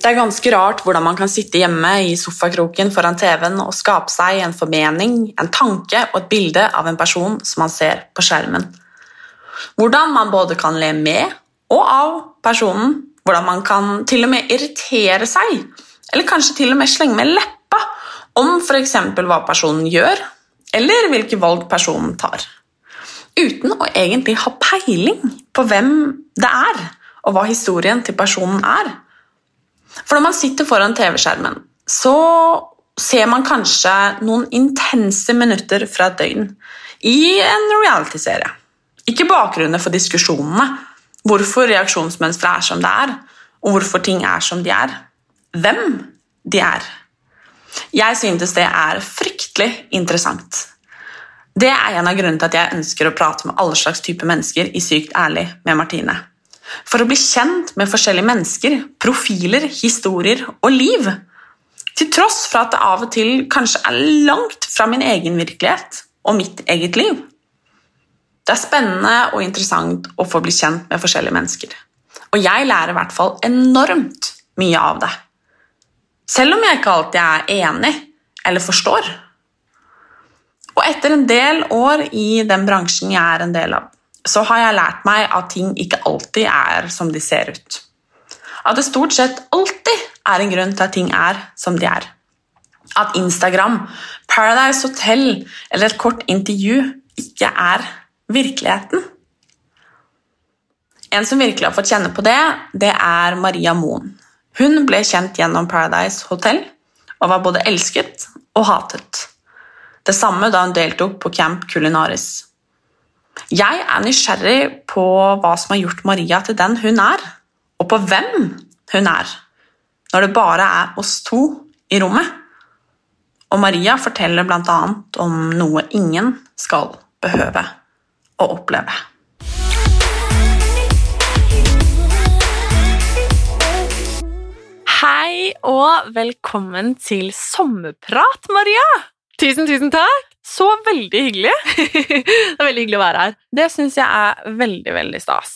Det er ganske rart hvordan man kan sitte hjemme i sofakroken foran TV-en og skape seg en formening, en tanke og et bilde av en person som man ser på skjermen. Hvordan man både kan le med og av personen, hvordan man kan til og med irritere seg, eller kanskje til og med slenge med leppa om f.eks. hva personen gjør, eller hvilke valg personen tar. Uten å egentlig ha peiling på hvem det er, og hva historien til personen er. For når man sitter foran TV-skjermen, så ser man kanskje noen intense minutter fra et døgn i en reality-serie. Ikke bakgrunnen for diskusjonene, hvorfor reaksjonsmønsteret er som det er, og hvorfor ting er som de er. Hvem de er. Jeg syntes det er fryktelig interessant. Det er en av grunnene til at jeg ønsker å prate med alle slags type mennesker i Sykt ærlig med Martine. For å bli kjent med forskjellige mennesker, profiler, historier og liv. Til tross for at det av og til kanskje er langt fra min egen virkelighet og mitt eget liv. Det er spennende og interessant å få bli kjent med forskjellige mennesker. Og jeg lærer i hvert fall enormt mye av det. Selv om jeg ikke alltid er enig eller forstår. Og etter en del år i den bransjen jeg er en del av, så har jeg lært meg at ting ikke alltid er som de ser ut. At det stort sett alltid er en grunn til at ting er som de er. At Instagram, Paradise Hotel eller et kort intervju ikke er virkeligheten. En som virkelig har fått kjenne på det, det er Maria Moen. Hun ble kjent gjennom Paradise Hotel og var både elsket og hatet. Det samme da hun deltok på Camp Culinaris. Jeg er nysgjerrig på hva som har gjort Maria til den hun er, og på hvem hun er, når det bare er oss to i rommet. Og Maria forteller bl.a. om noe ingen skal behøve å oppleve. Hei og velkommen til sommerprat, Maria! Tusen, tusen takk! Så veldig hyggelig. Det er veldig hyggelig å være her. Det syns jeg er veldig, veldig stas.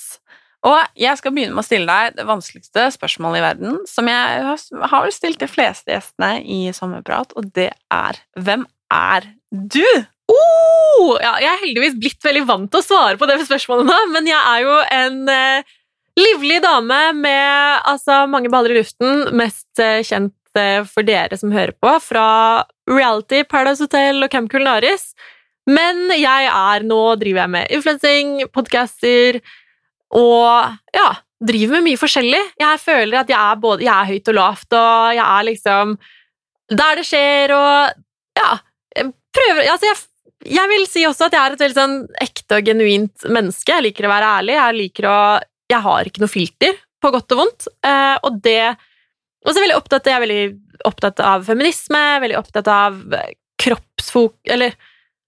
Og jeg skal begynne med å stille deg det vanskeligste spørsmålet i verden, som jeg har- vel stilt de fleste gjestene i Sommerprat, og det er hvem er du? Oh, ja, jeg er heldigvis blitt veldig vant til å svare på det spørsmålet nå, men jeg er jo en eh, livlig dame med altså, mange baller i luften, mest eh, kjent eh, for dere som hører på, fra reality, Paradise Hotel og Camp Culinaris. Men jeg er nå driver jeg med influensing, podcaster og ja, driver med mye forskjellig. Jeg føler at jeg er både jeg er høyt og lavt, og jeg er liksom der det skjer, og ja jeg prøver, altså jeg, jeg vil si også at jeg er et veldig sånn ekte og genuint menneske. Jeg liker å være ærlig. Jeg liker å Jeg har ikke noe filter, på godt og vondt. Eh, og det Og så er jeg veldig opptatt, jeg er veldig opptatt av feminisme, veldig opptatt av kroppsfok... Eller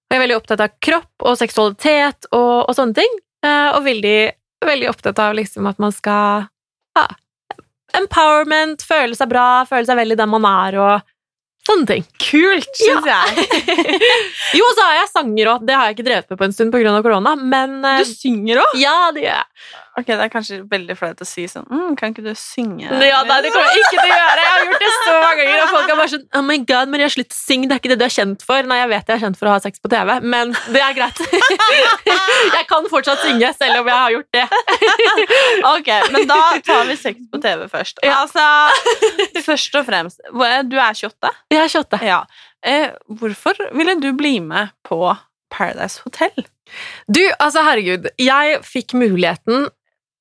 jeg er veldig opptatt av kropp og seksualitet og, og sånne ting. Eh, og veldig, veldig opptatt av liksom at man skal ha Empowerment, føle seg bra, føle seg veldig den man er, og sånne ting. Kult, syns jeg. Jo, så har jeg sanger òg. Det har jeg ikke drevet med på en stund pga. korona, men eh, Du synger òg? Ja, det gjør jeg. Ok, Det er kanskje veldig flaut å si sånn mm, Kan ikke du synge? Ja, nei, det kommer jeg ikke til å gjøre. Jeg har gjort det så mange ganger, og folk er bare sånn Oh my god, Maria, slutt å synge. Det er ikke det du er kjent for. Nei, jeg vet jeg er kjent for å ha sex på TV, men det er greit. Jeg kan fortsatt synge, selv om jeg har gjort det. Ok, men da tar vi sex på TV først. Altså, Først og fremst Du er 28? Jeg er 28. Ja. Eh, hvorfor ville du bli med på Paradise Hotel? Du, altså herregud, jeg fikk muligheten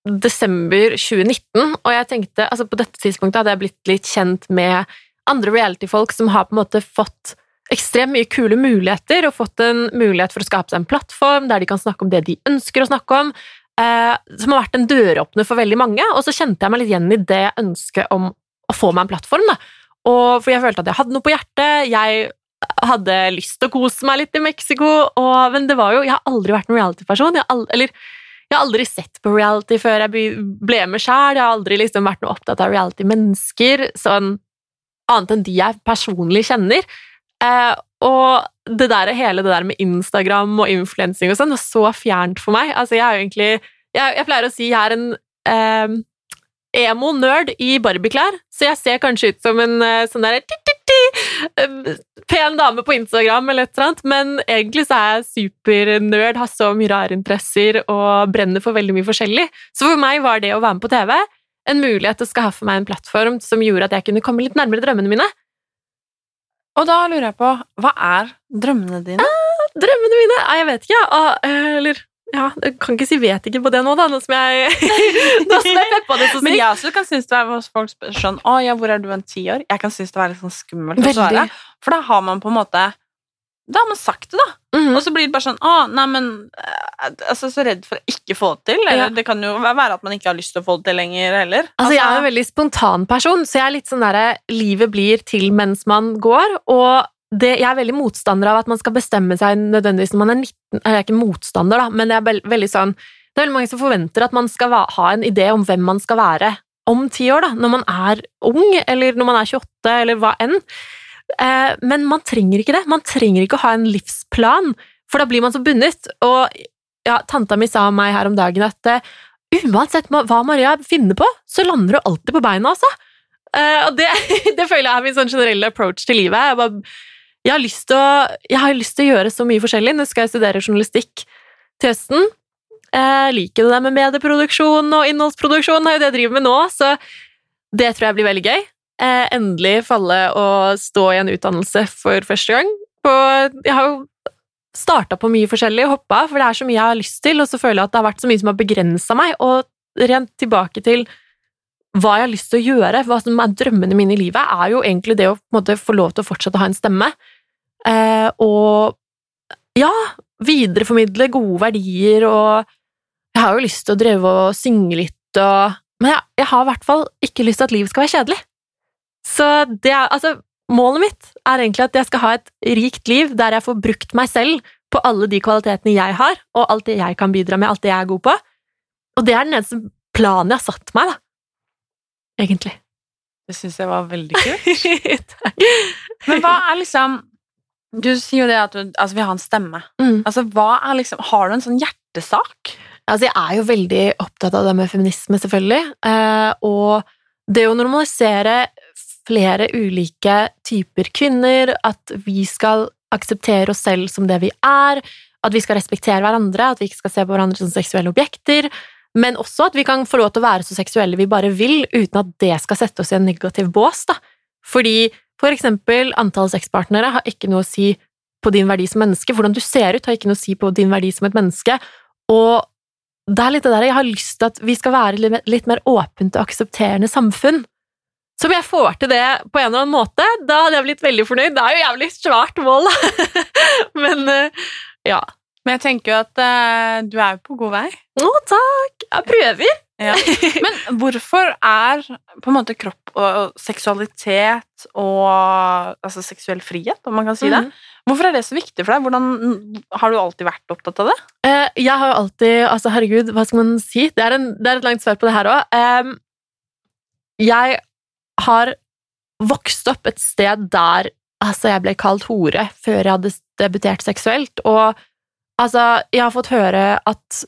desember 2019, og jeg tenkte, altså på dette tidspunktet hadde jeg blitt litt kjent med andre reality-folk som har på en måte fått ekstremt mye kule muligheter, og fått en mulighet for å skape seg en plattform der de kan snakke om det de ønsker å snakke om, eh, som har vært en døråpner for veldig mange, og så kjente jeg meg litt igjen i det ønsket om å få meg en plattform, da. Og for jeg følte at jeg hadde noe på hjertet, jeg hadde lyst til å kose meg litt i Mexico, og, men det var jo Jeg har aldri vært en reality-person. Eller jeg har aldri sett på reality før jeg ble med sjæl. Jeg har aldri liksom vært noe opptatt av reality-mennesker, sånn annet enn de jeg personlig kjenner. Eh, og det der, hele det der med Instagram og influensing og sånn var så fjernt for meg. Altså, jeg er jo egentlig Jeg, jeg pleier å si jeg er en eh, emo-nerd i Barbie-klær, så jeg ser kanskje ut som en eh, sånn der pen dame på Instagram eller et eller annet, men egentlig så er jeg supernerd, har så mye rare interesser og brenner for veldig mye forskjellig. Så for meg var det å være med på TV en mulighet til å skaffe meg en plattform som gjorde at jeg kunne komme litt nærmere drømmene mine. Og da lurer jeg på, hva er drømmene dine? Ah, drømmene mine? Ah, jeg vet ikke, ah, eller ja, jeg kan ikke si 'vet ikke' på det nå, da, nå som jeg, nå som jeg peppa det så Men jeg også kan synes det er hos folk spør sånn 'Å ja, hvor er du om ti år?' Jeg kan synes det er litt sånn skummelt å svare. For da har man på en måte Da har man sagt det, da. Mm -hmm. Og så blir det bare sånn 'Å, nei, men Altså, så redd for å ikke få det til. Eller ja. det kan jo være at man ikke har lyst til å få det til lenger heller. Altså, altså Jeg er en veldig spontan person, så jeg er litt sånn derre Livet blir til mens man går, og det, jeg er veldig motstander av at man skal bestemme seg nødvendigvis når man er 19 Jeg er ikke motstander, da, men det er veldig sånn Det er veldig mange som forventer at man skal ha en idé om hvem man skal være om ti år, da, når man er ung, eller når man er 28, eller hva enn. Eh, men man trenger ikke det. Man trenger ikke å ha en livsplan, for da blir man så bundet. Og ja, tanta mi sa om meg her om dagen at uh, uansett hva Maria finner på, så lander hun alltid på beina, altså. Uh, og det, det, føler jeg er min sånn generelle approach til livet. Jeg bare jeg har, lyst til å, å gjøre så mye forskjellig. Nå skal jeg studere journalistikk til høsten. Jeg liker det der med medieproduksjon og innholdsproduksjon, det er jo det jeg driver med nå, så det tror jeg blir veldig gøy. Eh, endelig falle og stå i en utdannelse for første gang. jeg har jo starta på mye forskjellig og hoppa, for det er så mye jeg har lyst til, og så føler jeg at det har vært så mye som har begrensa meg, og rent tilbake til hva jeg har lyst til å gjøre, hva som er drømmene mine i livet, er jo egentlig det å måte, få lov til å fortsette å ha en stemme. Eh, og ja, videreformidle gode verdier, og jeg har jo lyst til å dreve og synge litt og Men jeg, jeg har i hvert fall ikke lyst til at livet skal være kjedelig. Så det er altså Målet mitt er egentlig at jeg skal ha et rikt liv der jeg får brukt meg selv på alle de kvalitetene jeg har, og alt det jeg kan bidra med, alt det jeg er god på. Og det er den eneste planen jeg har satt meg, da. Egentlig. Det syns jeg var veldig kult. Men hva er liksom du sier jo det at du altså, vil ha en stemme. Mm. Altså, er liksom, Har du en sånn hjertesak? Altså, jeg er jo veldig opptatt av det med feminisme, selvfølgelig. Eh, og det å normalisere flere ulike typer kvinner, at vi skal akseptere oss selv som det vi er, at vi skal respektere hverandre, at vi ikke skal se på hverandre som seksuelle objekter, men også at vi kan få lov til å være så seksuelle vi bare vil, uten at det skal sette oss i en negativ bås. da. Fordi for eksempel antall sexpartnere har ikke noe å si på din verdi som menneske. Hvordan du ser ut har ikke noe å si på din verdi som et menneske. Og det er litt det der jeg har lyst til at vi skal være litt mer åpent og aksepterende samfunn. Så om jeg får til det på en eller annen måte, da hadde jeg blitt veldig fornøyd. Det er jo jævlig svært mål, da. Men eh, ja. Men jeg tenker jo at uh, du er jo på god vei. Å, takk! Jeg prøver. Ja. Men hvorfor er på en måte kropp og seksualitet og altså seksuell frihet, om man kan si det, mm. hvorfor er det så viktig for deg? Hvordan, har du alltid vært opptatt av det? Uh, jeg har jo alltid Altså, herregud, hva skal man si? Det er, en, det er et langt svar på det her òg. Um, jeg har vokst opp et sted der altså, jeg ble kalt hore før jeg hadde debutert seksuelt, og altså, jeg har fått høre at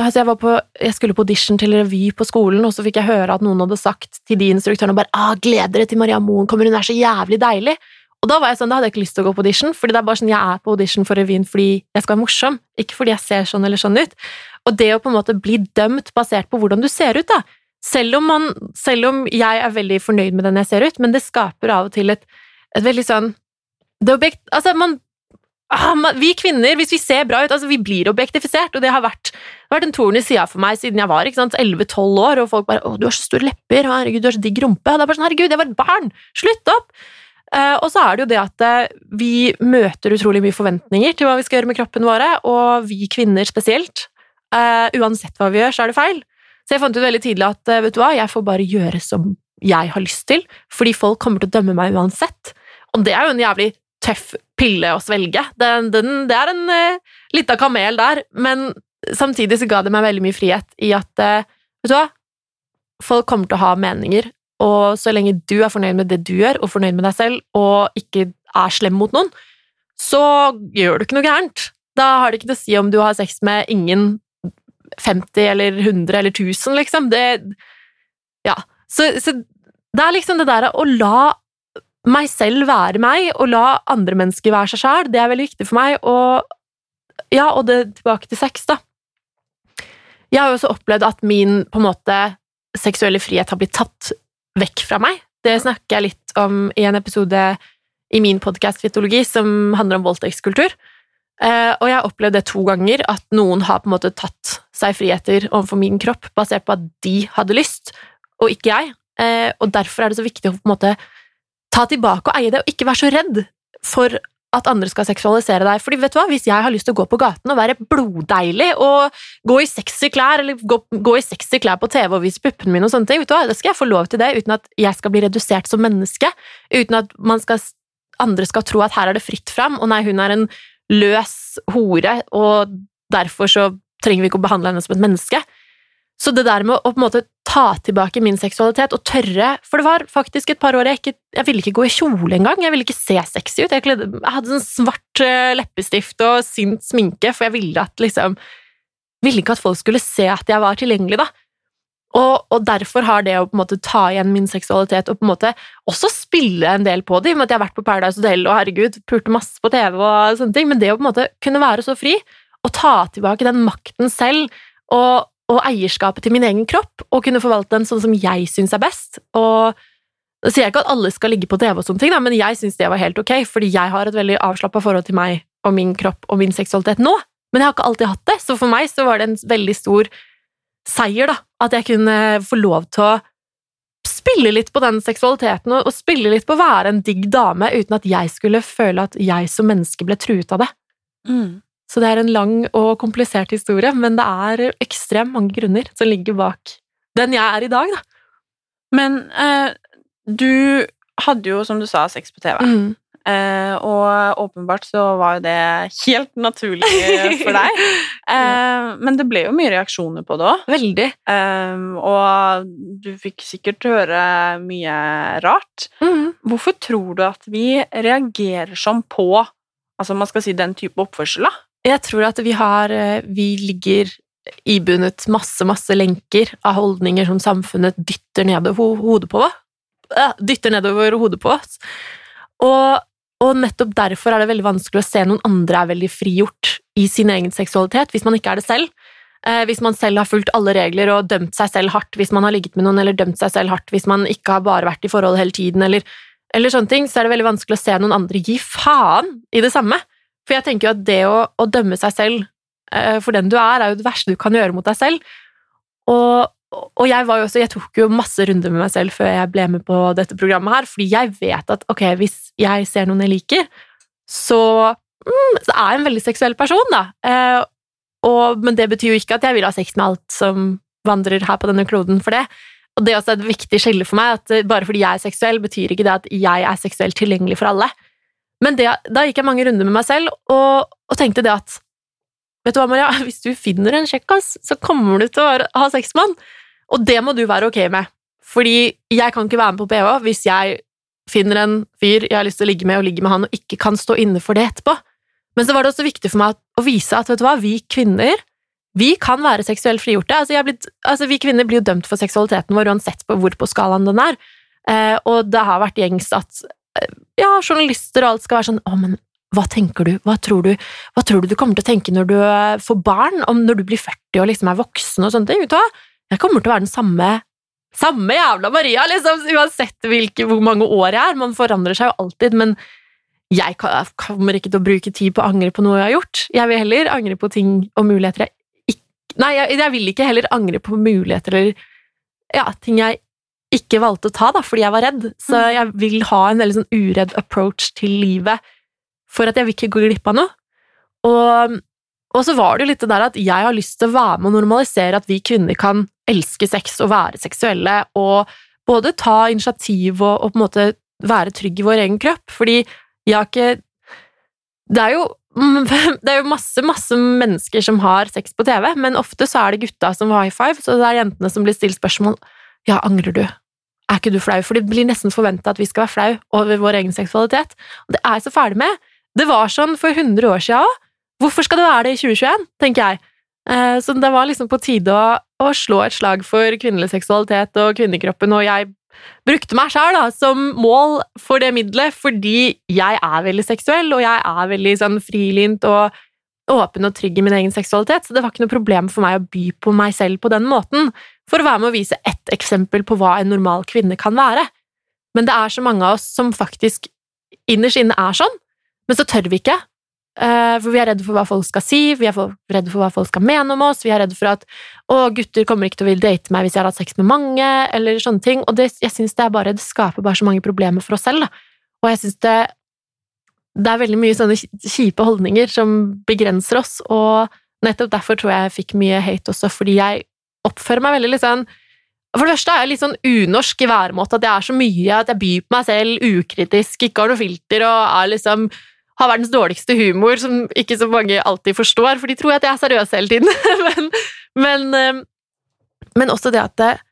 altså jeg, var på, jeg skulle på audition til revy på skolen, og så fikk jeg høre at noen hadde sagt til de instruktørene bare ah, 'Gleder dere til Maria Moen kommer, hun er så jævlig deilig'. Og da var jeg sånn, da hadde jeg ikke lyst til å gå på audition, fordi det er bare sånn, jeg er på audition for revyen fordi jeg skal være morsom, ikke fordi jeg ser sånn eller sånn ut. Og det å på en måte bli dømt basert på hvordan du ser ut, da. Selv om, man, selv om jeg er veldig fornøyd med den jeg ser ut, men det skaper av og til et, et veldig sånn det objekt, altså man Ah, vi kvinner, hvis vi ser bra ut, altså vi blir objektifisert, og det har vært, det har vært en torn i sida for meg siden jeg var 11-12 år, og folk bare 'Å, du har så store lepper, herregud, du har så digg rumpe', og det er bare sånn 'Herregud, jeg var et barn! Slutt opp!' Uh, og så er det jo det at uh, vi møter utrolig mye forventninger til hva vi skal gjøre med kroppen våre, og vi kvinner spesielt. Uh, uansett hva vi gjør, så er det feil. Så jeg fant ut veldig tidlig at vet du hva, jeg får bare gjøre som jeg har lyst til, fordi folk kommer til å dømme meg uansett. Og det er jo en jævlig tøff pille å svelge. Det, den, det er en uh, lita kamel der, men samtidig så ga det meg veldig mye frihet i at uh, Vet du hva? Folk kommer til å ha meninger, og så lenge du er fornøyd med det du gjør, og fornøyd med deg selv, og ikke er slem mot noen, så gjør du ikke noe gærent. Da har det ikke noe å si om du har sex med ingen 50 eller 100 eller 1000, liksom. Det Ja. Så, så det er liksom det der å la meg selv være meg, og la andre mennesker være seg sjæl, det er veldig viktig for meg. Og ja, og det tilbake til sex, da. Jeg har jo også opplevd at min på en måte seksuelle frihet har blitt tatt vekk fra meg. Det snakker jeg litt om i en episode i min podkast Fitologi som handler om voldtektskultur. Uh, og jeg har opplevd det to ganger, at noen har på en måte tatt seg friheter overfor min kropp basert på at de hadde lyst, og ikke jeg. Uh, og derfor er det så viktig å på en måte ta tilbake og eie det, og ikke være så redd for at andre skal seksualisere deg. Fordi vet du hva, Hvis jeg har lyst til å gå på gaten og være bloddeilig og gå i sexy klær eller gå, gå i sexy klær på TV og vise puppene mine, og sånne ting, vet du hva, da skal jeg få lov til det uten at jeg skal bli redusert som menneske. Uten at skal, andre skal tro at her er det fritt fram, og nei, hun er en løs hore, og derfor så trenger vi ikke å behandle henne som et menneske. Så det der med å på en måte ta tilbake min seksualitet og tørre For det var faktisk et par år jeg ikke Jeg ville ikke gå i kjole engang. Jeg ville ikke se sexy ut. Jeg, kledde, jeg hadde sånn svart uh, leppestift og sint sminke, for jeg ville at liksom Ville ikke at folk skulle se at jeg var tilgjengelig, da. Og, og, derfor har det å på en måte ta igjen min seksualitet og på en måte også spille en del på det, i og med at jeg har vært på Paradise Hotel og herregud, pulte masse på TV og sånne ting, men det å på en måte kunne være så fri og ta tilbake den makten selv og, og eierskapet til min egen kropp, og kunne forvalte den sånn som jeg syns er best. Og da sier jeg ikke at alle skal ligge på TV, og sånne ting, da, men jeg syns det var helt ok, fordi jeg har et veldig avslappa forhold til meg og min kropp og min seksualitet nå. Men jeg har ikke alltid hatt det, så for meg så var det en veldig stor seier da, at jeg kunne få lov til å spille litt på den seksualiteten og, og spille litt på å være en digg dame uten at jeg skulle føle at jeg som menneske ble truet av det. Mm. Så det er en lang og komplisert historie, men det er ekstremt mange grunner som ligger bak den jeg er i dag, da. Men eh, du hadde jo, som du sa, sex på TV. Mm. Eh, og åpenbart så var jo det helt naturlig for deg. Eh, men det ble jo mye reaksjoner på det òg. Veldig. Eh, og du fikk sikkert høre mye rart. Mm. Hvorfor tror du at vi reagerer sånn på altså man skal si den type oppførsel, da? Jeg tror at vi har eh, Vi ligger ibundet masse, masse lenker av holdninger som samfunnet dytter nedover hodet på Dytter nedover hodet på oss. Og, og, nettopp derfor er det veldig vanskelig å se noen andre er veldig frigjort i sin egen seksualitet, hvis man ikke er det selv. Eh, hvis man selv har fulgt alle regler og dømt seg selv hardt hvis man har ligget med noen, eller dømt seg selv hardt hvis man ikke har bare vært i forhold hele tiden, eller, eller sånne ting, så er det veldig vanskelig å se noen andre gi faen i det samme. For jeg tenker jo at det å, å dømme seg selv uh, for den du er, er jo det verste du kan gjøre mot deg selv. Og, og jeg, også, jeg tok jo masse runder med meg selv før jeg ble med på dette programmet her, fordi jeg vet at ok, hvis jeg ser noen jeg liker, så, mm, så er jeg en veldig seksuell person, da. Eh, og, men det betyr jo ikke at jeg vil ha sex med alt som vandrer her på denne kloden for det. Og det er også et viktig skille for meg, at bare fordi jeg er seksuell, betyr ikke det at jeg er seksuelt tilgjengelig for alle. Men det, da gikk jeg mange runder med meg selv og, og, tenkte det at Vet du hva, Maria, hvis du finner en kjekkas, så kommer du til å ha sex med han. Og det må du være ok med. Fordi jeg kan ikke være med på PH hvis jeg finner en fyr jeg har lyst til å ligge med, og ligge med han, og ikke kan stå inne for det etterpå. Men så var det også viktig for meg å vise at vet du hva, vi kvinner vi kan være seksuelt frigjorte. Altså, blitt, altså, vi kvinner blir jo dømt for seksualiteten vår uansett på hvor på skalaen den er. Eh, og det har vært gjengs at ja, journalister og alt skal være sånn Å, men hva tenker du? Hva tror du? Hva tror du du kommer til å tenke når du eh, får barn? Om når du blir 40 og liksom er voksen og sånne ting? Jeg kommer til å være den samme samme jævla Maria, liksom, uansett hvilke, hvor mange år jeg er. Man forandrer seg jo alltid, men jeg kommer ikke til å bruke tid på å angre på noe jeg har gjort. Jeg vil heller angre på ting og muligheter jeg Nei, jeg, jeg, vil ikke heller angre på muligheter eller ja, ting jeg ikke valgte å ta da, fordi jeg var redd. Så mm. jeg vil ha en veldig sånn uredd approach til livet for at jeg vil ikke gå glipp av noe. Og, og så var det jo litt det der at jeg har lyst til å være med og normalisere at vi kvinner kan elske sex og være seksuelle, og både ta initiativ og, og på en måte være trygg i vår egen kropp. Fordi jeg har ikke Det er jo Mm, det er jo masse, masse mennesker som har sex på TV, men ofte så er det gutta som har high five, så det er jentene som blir stilt spørsmål Ja, angrer du? Er ikke du flau? For det blir nesten forventa at vi skal være flau over vår egen seksualitet. Og det er jeg så ferdig med. Det var sånn for 100 år siden òg. Hvorfor skal det være det i 2021, tenker jeg. Eh, så det var liksom på tide å, å slå et slag for kvinnelig seksualitet og kvinnekroppen, og jeg brukte meg sjøl som mål for det middelet, fordi jeg er veldig seksuell, og jeg er veldig sånn frilynt og åpen og trygg i min egen seksualitet, så det var ikke noe problem for meg å by på meg selv på den måten, for å være med å vise ett eksempel på hva en normal kvinne kan være. Men det er så mange av oss som faktisk innerst inne er sånn, men så tør vi ikke, Uh, for vi er redde for hva folk skal si, vi er redde for hva folk skal mene om oss, vi er redde for at 'å, gutter kommer ikke til å ville date meg hvis jeg har hatt sex med mange', eller sånne ting. Og det, jeg synes det bare, det skaper bare så mange problemer for oss selv, da. Og jeg synes det, det er veldig mye sånne kjipe holdninger som begrenser oss, og nettopp derfor tror jeg jeg fikk mye hate også, fordi jeg oppfører meg veldig litt sånn for det første er jeg litt sånn unorsk i væremåte, at jeg er så mye at jeg byr på meg selv ukritisk, ikke har noe filter og er liksom har verdens dårligste humor, som ikke så mange alltid forstår, for de tror at jeg er seriøs hele tiden. men, men, eh, men, også det at eh,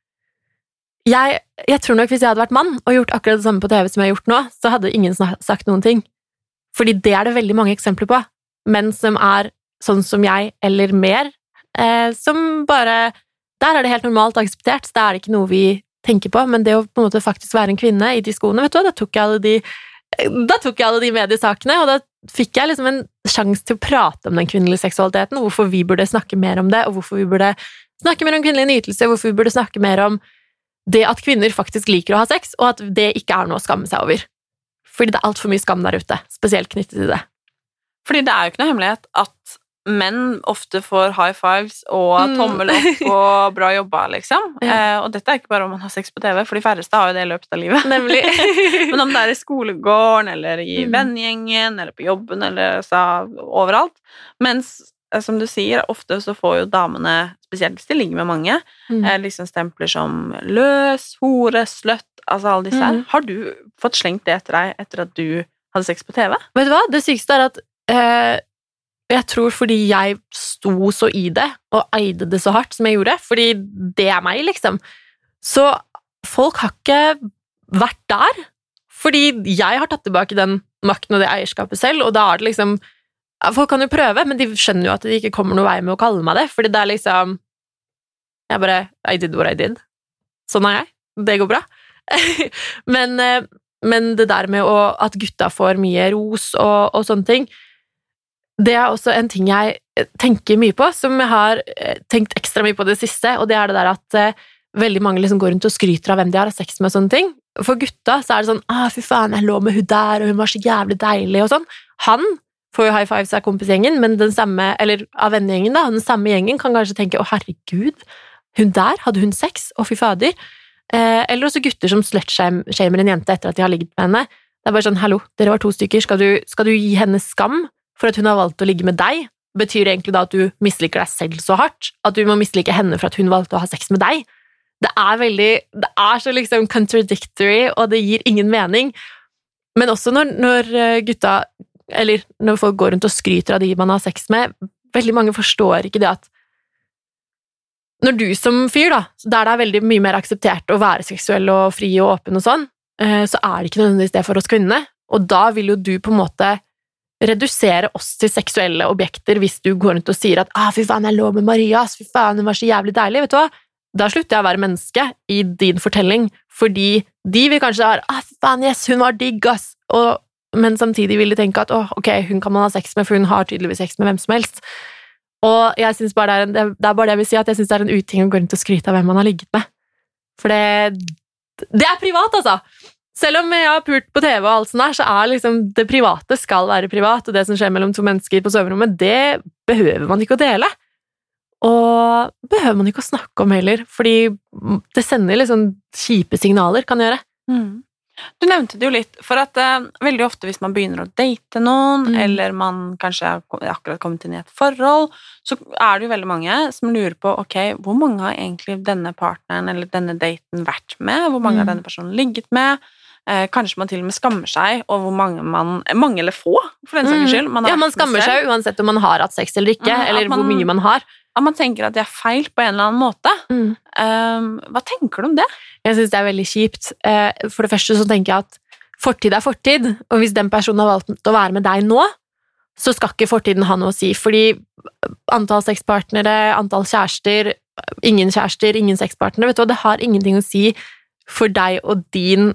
jeg, jeg, tror nok hvis jeg hadde vært mann og gjort akkurat det samme på TV som jeg har gjort nå, så hadde ingen sagt noen ting. Fordi det er det veldig mange eksempler på. Menn som er sånn som jeg, eller mer, eh, som bare Der er det helt normalt akseptert, så da er det ikke noe vi tenker på, men det å på en måte faktisk være en kvinne i de skoene, vet du hva, da tok jeg alle de da tok jeg alle de mediesakene, og da fikk jeg liksom en sjanse til å prate om den kvinnelige seksualiteten, hvorfor vi burde snakke mer om det, og hvorfor vi burde snakke mer om kvinnelig nytelse, hvorfor vi burde snakke mer om det at kvinner faktisk liker å ha sex, og at det ikke er noe å skamme seg over. Fordi det er altfor mye skam der ute, spesielt knyttet til det. Fordi det er jo ikke noe hemmelighet at menn ofte får high fives og mm. tommel opp og bra jobba, liksom. Ja. Eh, og dette er ikke bare om man har sex på TV, for de færreste har jo det i løpet av livet. Nemlig. Men om det er i skolegården eller i mm. vennegjengen eller på jobben eller så, overalt. Mens, eh, som du sier, ofte så får jo damene, spesielt hvis de ligger med mange, mm. eh, liksom stempler som løs, hore, sløtt, altså alle disse her. Mm. Har du fått slengt det etter deg etter at du hadde sex på TV? Vet du hva, det sykeste er at eh, jeg tror fordi jeg sto så i det, og eide det så hardt som jeg gjorde, fordi det er meg, liksom. Så folk har ikke vært der, fordi jeg har tatt tilbake den makten og det eierskapet selv, og da er det liksom Folk kan jo prøve, men de skjønner jo at det ikke kommer noen vei med å kalle meg det, fordi det er liksom Jeg bare I did what I did. Sånn er jeg. Det går bra. men, eh, men, det der med å, at gutta får mye ros og, og sånne ting det er også en ting jeg eh, tenker mye på, som jeg har eh, tenkt ekstra mye på det siste, og det er det der at uh, veldig mange liksom går rundt og skryter av hvem de har sex med og sånne ting. For gutta så er det sånn 'Å, fy faen, jeg lå med hun der, og hun var så jævlig deilig', og sånn. Han får jo high fives av kompisgjengen, men den samme, eller av vennegjengen, da, den samme gjengen kan kanskje tenke 'Å, herregud, hun der, hadde hun sex? Å, fy fader'. Eh, eller også gutter som slutshamer en jente etter at de har ligget med henne. Det er bare sånn 'hallo, dere var to stykker, skal du, skal du gi henne skam?' For at hun har valgt å ligge med deg, betyr det egentlig da at du misliker deg selv så hardt? At du må mislike henne for at hun valgte å ha sex med deg? Det er veldig Det er så liksom contradictory, og det gir ingen mening. Men også når, når eh, gutta Eller når folk går rundt og skryter av de man har sex med, veldig mange forstår ikke det at når du som fyr, da, der det er veldig mye mer akseptert å være seksuell og fri og åpen og sånn, eh, så er det ikke nødvendigvis det for oss kvinnene. Og da vil jo du på en måte redusere oss til seksuelle objekter hvis du går rundt og sier at ah, 'fy faen, jeg lå med Maria, fy faen, hun var så jævlig deilig', vet du hva? Da slutter jeg å være menneske i din fortelling, fordi de vil kanskje ha 'ah, fy faen, yes, hun var digg, ass', og, men samtidig vil de tenke at oh, ok, hun kan man ha sex med, for hun har tydeligvis sex med hvem som helst'. Og jeg synes bare det, er en, det er bare det jeg vil si, at jeg syns det er en uting å gå rundt og skryte av hvem man har ligget med. For det, det er privat, altså! Selv om jeg har pult på TV, og alt sånt der, så er liksom det private skal være privat, og det som skjer mellom to mennesker på soverommet, det behøver man ikke å dele. Og behøver man ikke å snakke om heller, fordi det sender liksom kjipe signaler, kan gjøre. Mm. Du nevnte det jo litt, for at uh, veldig ofte hvis man begynner å date noen, Mm. eller man kanskje har akkurat kommet inn i et forhold, så er det jo veldig mange som lurer på ok, hvor mange har egentlig denne partneren eller denne daten vært med? Hvor mange har Mm. denne personen ligget med? Eh, kanskje man til og med skammer seg over hvor mange man Mange eller få, for den saks skyld. Man ja, man skammer seg uansett om man har hatt sex eller ikke, Mm, eller man- hvor mye man har. At man tenker at det er feil på en eller annen måte. Mm. Eh, hva tenker du om det? Jeg syns det er veldig kjipt. Eh, For det første så tenker jeg at fortid er fortid, og hvis den personen har valgt å være med deg nå, så skal ikke fortiden ha noe å si, fordi antall sexpartnere, antall kjærester, ingen kjærester, ingen sexpartnere, vet du hva, det har ingenting å si for deg og din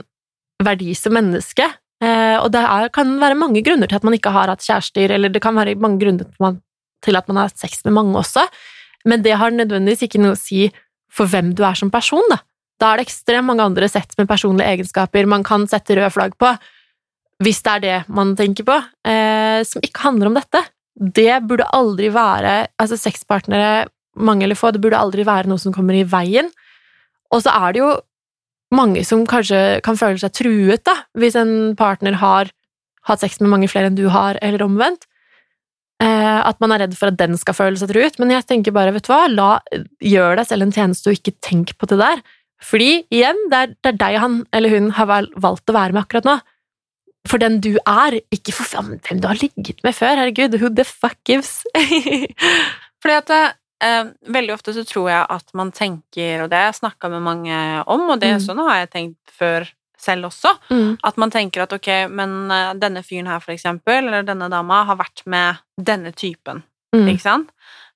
verdi som menneske. Eh, og det er, kan være mange grunner til at man ikke har hatt kjærester, eller det kan være mange grunner til man, til at man har hatt sex med mange også, men det har nødvendigvis ikke noe å si for hvem du er som person, da. Da er det ekstremt mange andre sett med personlige egenskaper man kan sette røde flagg på, hvis det er det man tenker på, eh, som ikke handler om dette. Det burde aldri være Altså, sexpartnere, mange eller få, det burde aldri være noe som kommer i veien. Og så er det jo mange som kanskje kan føle seg truet, da, hvis en partner har hatt sex med mange flere enn du har, eller omvendt. Eh, at man er redd for at den skal føle seg truet. Men jeg tenker bare, vet du hva, la, gjør deg selv en tjeneste og ikke tenk på det der. Fordi, igjen, det er, det er deg han eller hun har valgt å være med akkurat nå. For den du er, ikke for hvem du har ligget med før. Herregud, who the fuck gives? Fordi at eh, veldig ofte så tror jeg at man tenker, og det har jeg snakka med mange om, og det Mm. sånn har jeg tenkt før selv også, Mm. at man tenker at ok, men eh, denne fyren her for eksempel, eller denne dama, har vært med denne typen, Mm. ikke sant?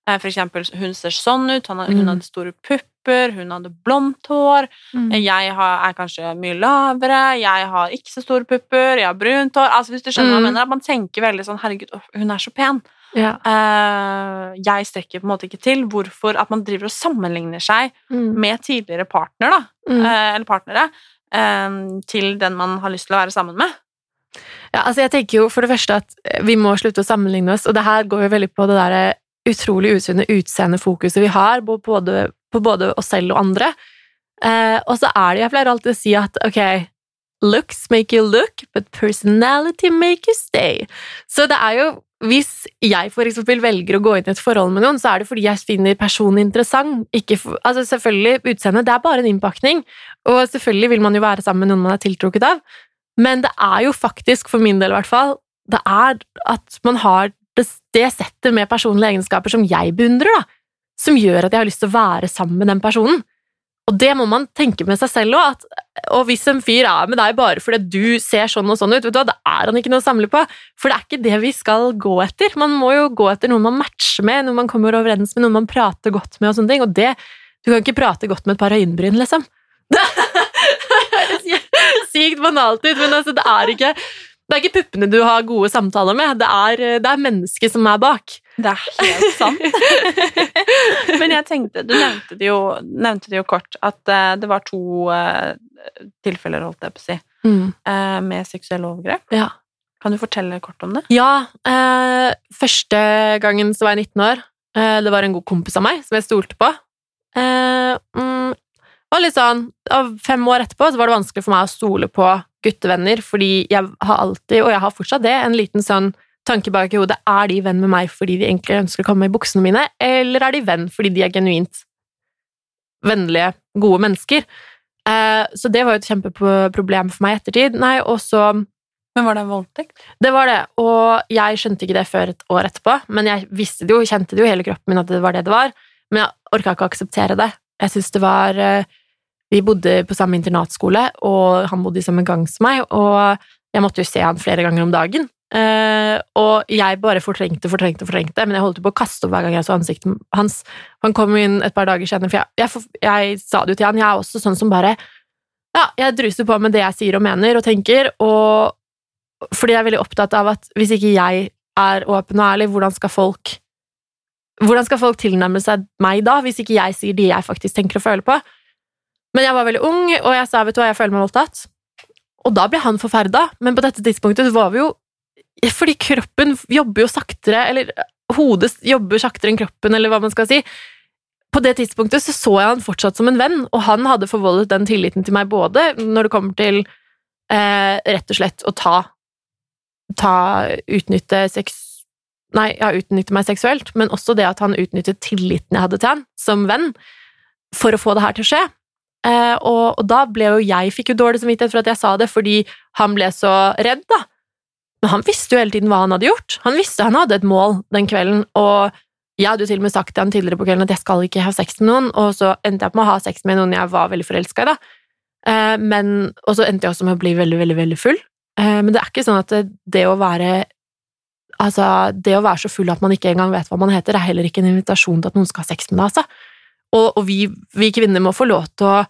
Eh, For eksempel, hun ser sånn ut, hun Mm. hadde store pupper, hun hadde blondt hår, Mm. jeg er kanskje mye lavere, jeg har ikke så store pupper, jeg har brunt hår, altså hvis du skjønner hva jeg Mm. mener, man tenker veldig sånn, herregud, hun er så pen. Ja. Uh, jeg strekker på en måte ikke til. Hvorfor at man driver og sammenligner seg Mm. med tidligere partner, da, Mm. uh, eller partnere, uh, til den man har lyst til å være sammen med. Ja, altså jeg tenker jo for det første at vi må slutte å sammenligne oss, og det her går jo veldig på det der utrolig usunne utseendefokuset vi har på både, på både oss selv og andre. Og så er det, jeg pleier alltid å si at ok, looks make you look, but personality make you stay. Så det er jo, hvis jeg for eksempel velger å gå inn i et forhold med noen, så er det fordi jeg finner personen interessant. For, altså selvfølgelig, utseendet, det er bare en innpakning, og selvfølgelig vil man jo være sammen med noen man er tiltrukket av, men det er jo faktisk, for min del i hvert fall, det er at man har det, det settet med personlige egenskaper som jeg beundrer, da, som gjør at jeg har lyst til å være sammen med den personen. Og det må man tenke med seg selv òg. Og hvis en fyr er med deg bare fordi du ser sånn og sånn ut, vet du hva, da er han ikke noe å samle på. For det er ikke det vi skal gå etter. Man må jo gå etter noen man matcher med, noen man kommer overens med, noen man prater godt med og sånne ting. Og det Du kan ikke prate godt med et par øyenbryn, liksom. Det høres sykt banalt ut, men altså, det er ikke det er ikke puppene du har gode samtaler med, det er, det er mennesket som er bak. Det er helt sant. Men jeg tenkte, du nevnte det jo, nevnte det jo kort, at eh, det var to eh, tilfeller, holdt jeg på å si, Mm. eh, med seksuelle overgrep. Ja. Kan du fortelle kort om det? Ja, eh, første gangen så var jeg 19 år. Eh, det var en god kompis av meg som jeg stolte på. Eh, mm, og litt sånn, Fem år etterpå så var det vanskelig for meg å stole på guttevenner, fordi jeg har alltid, og jeg har fortsatt det, en liten sånn tanke bak i hodet. Er de venn med meg fordi de egentlig ønsker å komme i buksene mine, eller er de venn fordi de er genuint vennlige, gode mennesker? Eh, så det var jo et kjempeproblem for meg i ettertid. Nei, og så Men var det en voldtekt? det var det, og jeg skjønte ikke det før et år etterpå. Men jeg visste det jo, kjente det jo hele kroppen min at det var det det var. Men jeg orka ikke å akseptere det. Jeg synes det var eh, Vi bodde på samme internatskole, og han bodde i samme gang som meg, og jeg måtte jo se han flere ganger om dagen. Eh, og jeg bare fortrengte, fortrengte, fortrengte, men jeg holdt på å kaste opp hver gang jeg så ansiktet hans. Han kom inn et par dager senere, for jeg, jeg, jeg sa det jo til han, jeg er også sånn som bare Ja, jeg druser på med det jeg sier og mener og tenker, og fordi jeg er veldig opptatt av at hvis ikke jeg er åpen og ærlig, hvordan skal folk hvordan skal folk tilnærme seg meg da, hvis ikke jeg sier de jeg faktisk tenker og føler på? Men jeg var veldig ung, og jeg sa vet du hva, jeg føler meg voldtatt. Og da ble han forferda, men på dette tidspunktet var vi jo Fordi kroppen jobber jo saktere, eller hodet jobber saktere enn kroppen, eller hva man skal si. På det tidspunktet så, så jeg han fortsatt som en venn, og han hadde forvoldet den tilliten til meg både når det kommer til eh, rett og slett å ta ta utnytte sex Nei, ja, utnytte meg seksuelt, men også det at han utnyttet tilliten jeg hadde til han som venn, for å få det her til å skje. Eh, og, og, da ble jo jeg fikk jo dårlig samvittighet for at jeg sa det, fordi han ble så redd, da. Men han visste jo hele tiden hva han hadde gjort. Han visste han hadde et mål den kvelden, og jeg hadde jo til og med sagt til han tidligere på kvelden at jeg skal ikke ha sex med noen, og så endte jeg på med å ha sex med noen jeg var veldig forelska i, da. Eh, men, og så endte jeg også med å bli veldig, veldig, veldig full. Eh, men det er ikke sånn at det, det å være Altså, det å være så full at man ikke engang vet hva man heter, er heller ikke en invitasjon til at noen skal ha sex med deg, altså. Og, og vi, vi, kvinner må få lov til å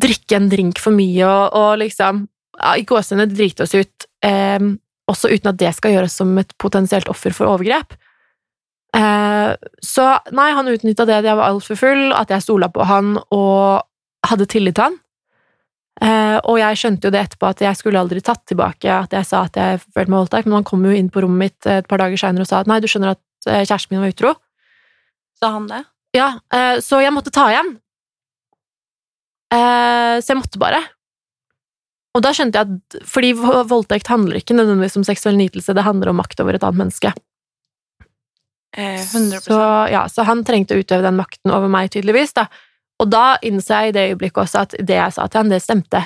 drikke en drink for mye og, og liksom ja, i gåsehudene drite oss ut, eh, også uten at det skal gjøres som et potensielt offer for overgrep. Eh, så nei, han utnytta det at jeg var altfor full, at jeg stola på han og hadde tillit til han. Eh, og jeg skjønte jo det etterpå at jeg skulle aldri tatt tilbake at jeg sa at jeg følte meg voldtatt, men han kom jo inn på rommet mitt et par dager seinere og sa at nei, du skjønner at uh, kjæresten min var utro. Sa han det? Ja, uh, så jeg måtte ta igjen. så jeg måtte bare. Og da skjønte jeg at fordi voldtekt handler ikke nødvendigvis om seksuell nytelse, det handler om makt over et annet menneske. 100%. Så, ja, så han trengte å utøve den makten over meg, tydeligvis. da. Og da innså jeg i det øyeblikket også at det jeg sa til han, det stemte.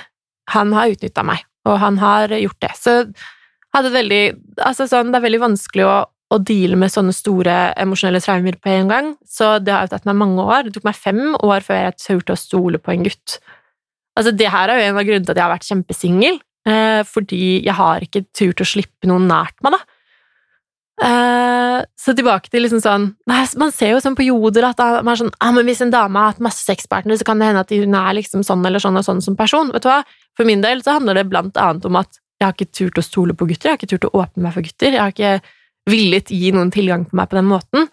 Han har utnytta meg, og han har gjort det. Så hadde veldig Altså sånn, det er veldig vanskelig å, å deale med sånne store emosjonelle traumer på en gang, så det har jo tatt meg mange år. Det tok meg fem år før jeg turte å stole på en gutt. Altså, det her er jo en av grunnene til at jeg har vært kjempesingel, eh, fordi jeg har ikke turt å slippe noen nært meg, da. Eh, så tilbake til liksom sånn Man ser jo sånn på Joder at man er sånn ah, men hvis en dame har hatt masse sexpartnere, så kan det hende at hun er liksom sånn eller sånn og sånn som person. Vet du hva? For min del så handler det blant annet om at jeg har ikke turt å stole på gutter, jeg har ikke turt å åpne meg for gutter, jeg har ikke villet gi noen tilgang på meg på den måten.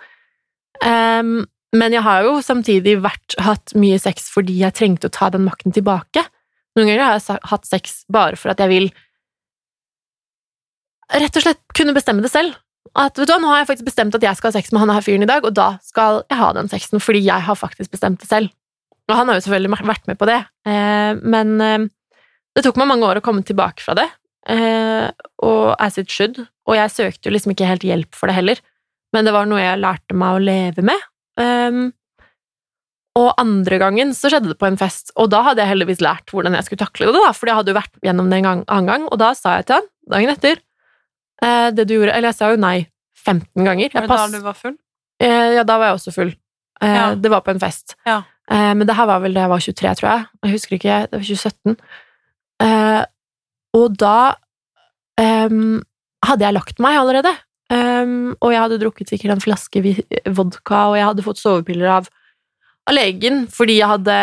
Um, men jeg har jo samtidig vært, hatt mye sex fordi jeg trengte å ta den makten tilbake. Noen ganger har jeg hatt sex bare for at jeg vil rett og slett kunne bestemme det selv at vet du nå har jeg faktisk bestemt at jeg skal ha sex med han her fyren i dag, og da skal jeg ha den sexen, fordi jeg har faktisk bestemt det selv. Og han har jo selvfølgelig vært med på det, eh, men eh, det tok meg mange år å komme tilbake fra det, og as it should, og jeg søkte jo liksom ikke helt hjelp for det heller, men det var noe jeg lærte meg å leve med. Um, og andre gangen så skjedde det på en fest, og da hadde jeg heldigvis lært hvordan jeg skulle takle det, da, for jeg hadde jo vært gjennom det en gang, annen gang, og da sa jeg til han dagen etter Eh, det du gjorde Eller jeg sa jo nei 15 ganger. var det da du var full? Eh, ja, da var jeg også full. Eh, ja. Det var på en fest. Ja. Men det her var vel da jeg var 23, tror jeg. Jeg husker ikke. Det var 2017. Og da um, hadde jeg lagt meg allerede. Um, og jeg hadde drukket sikkert en flaske vodka, og jeg hadde fått sovepiller av, av legen fordi jeg hadde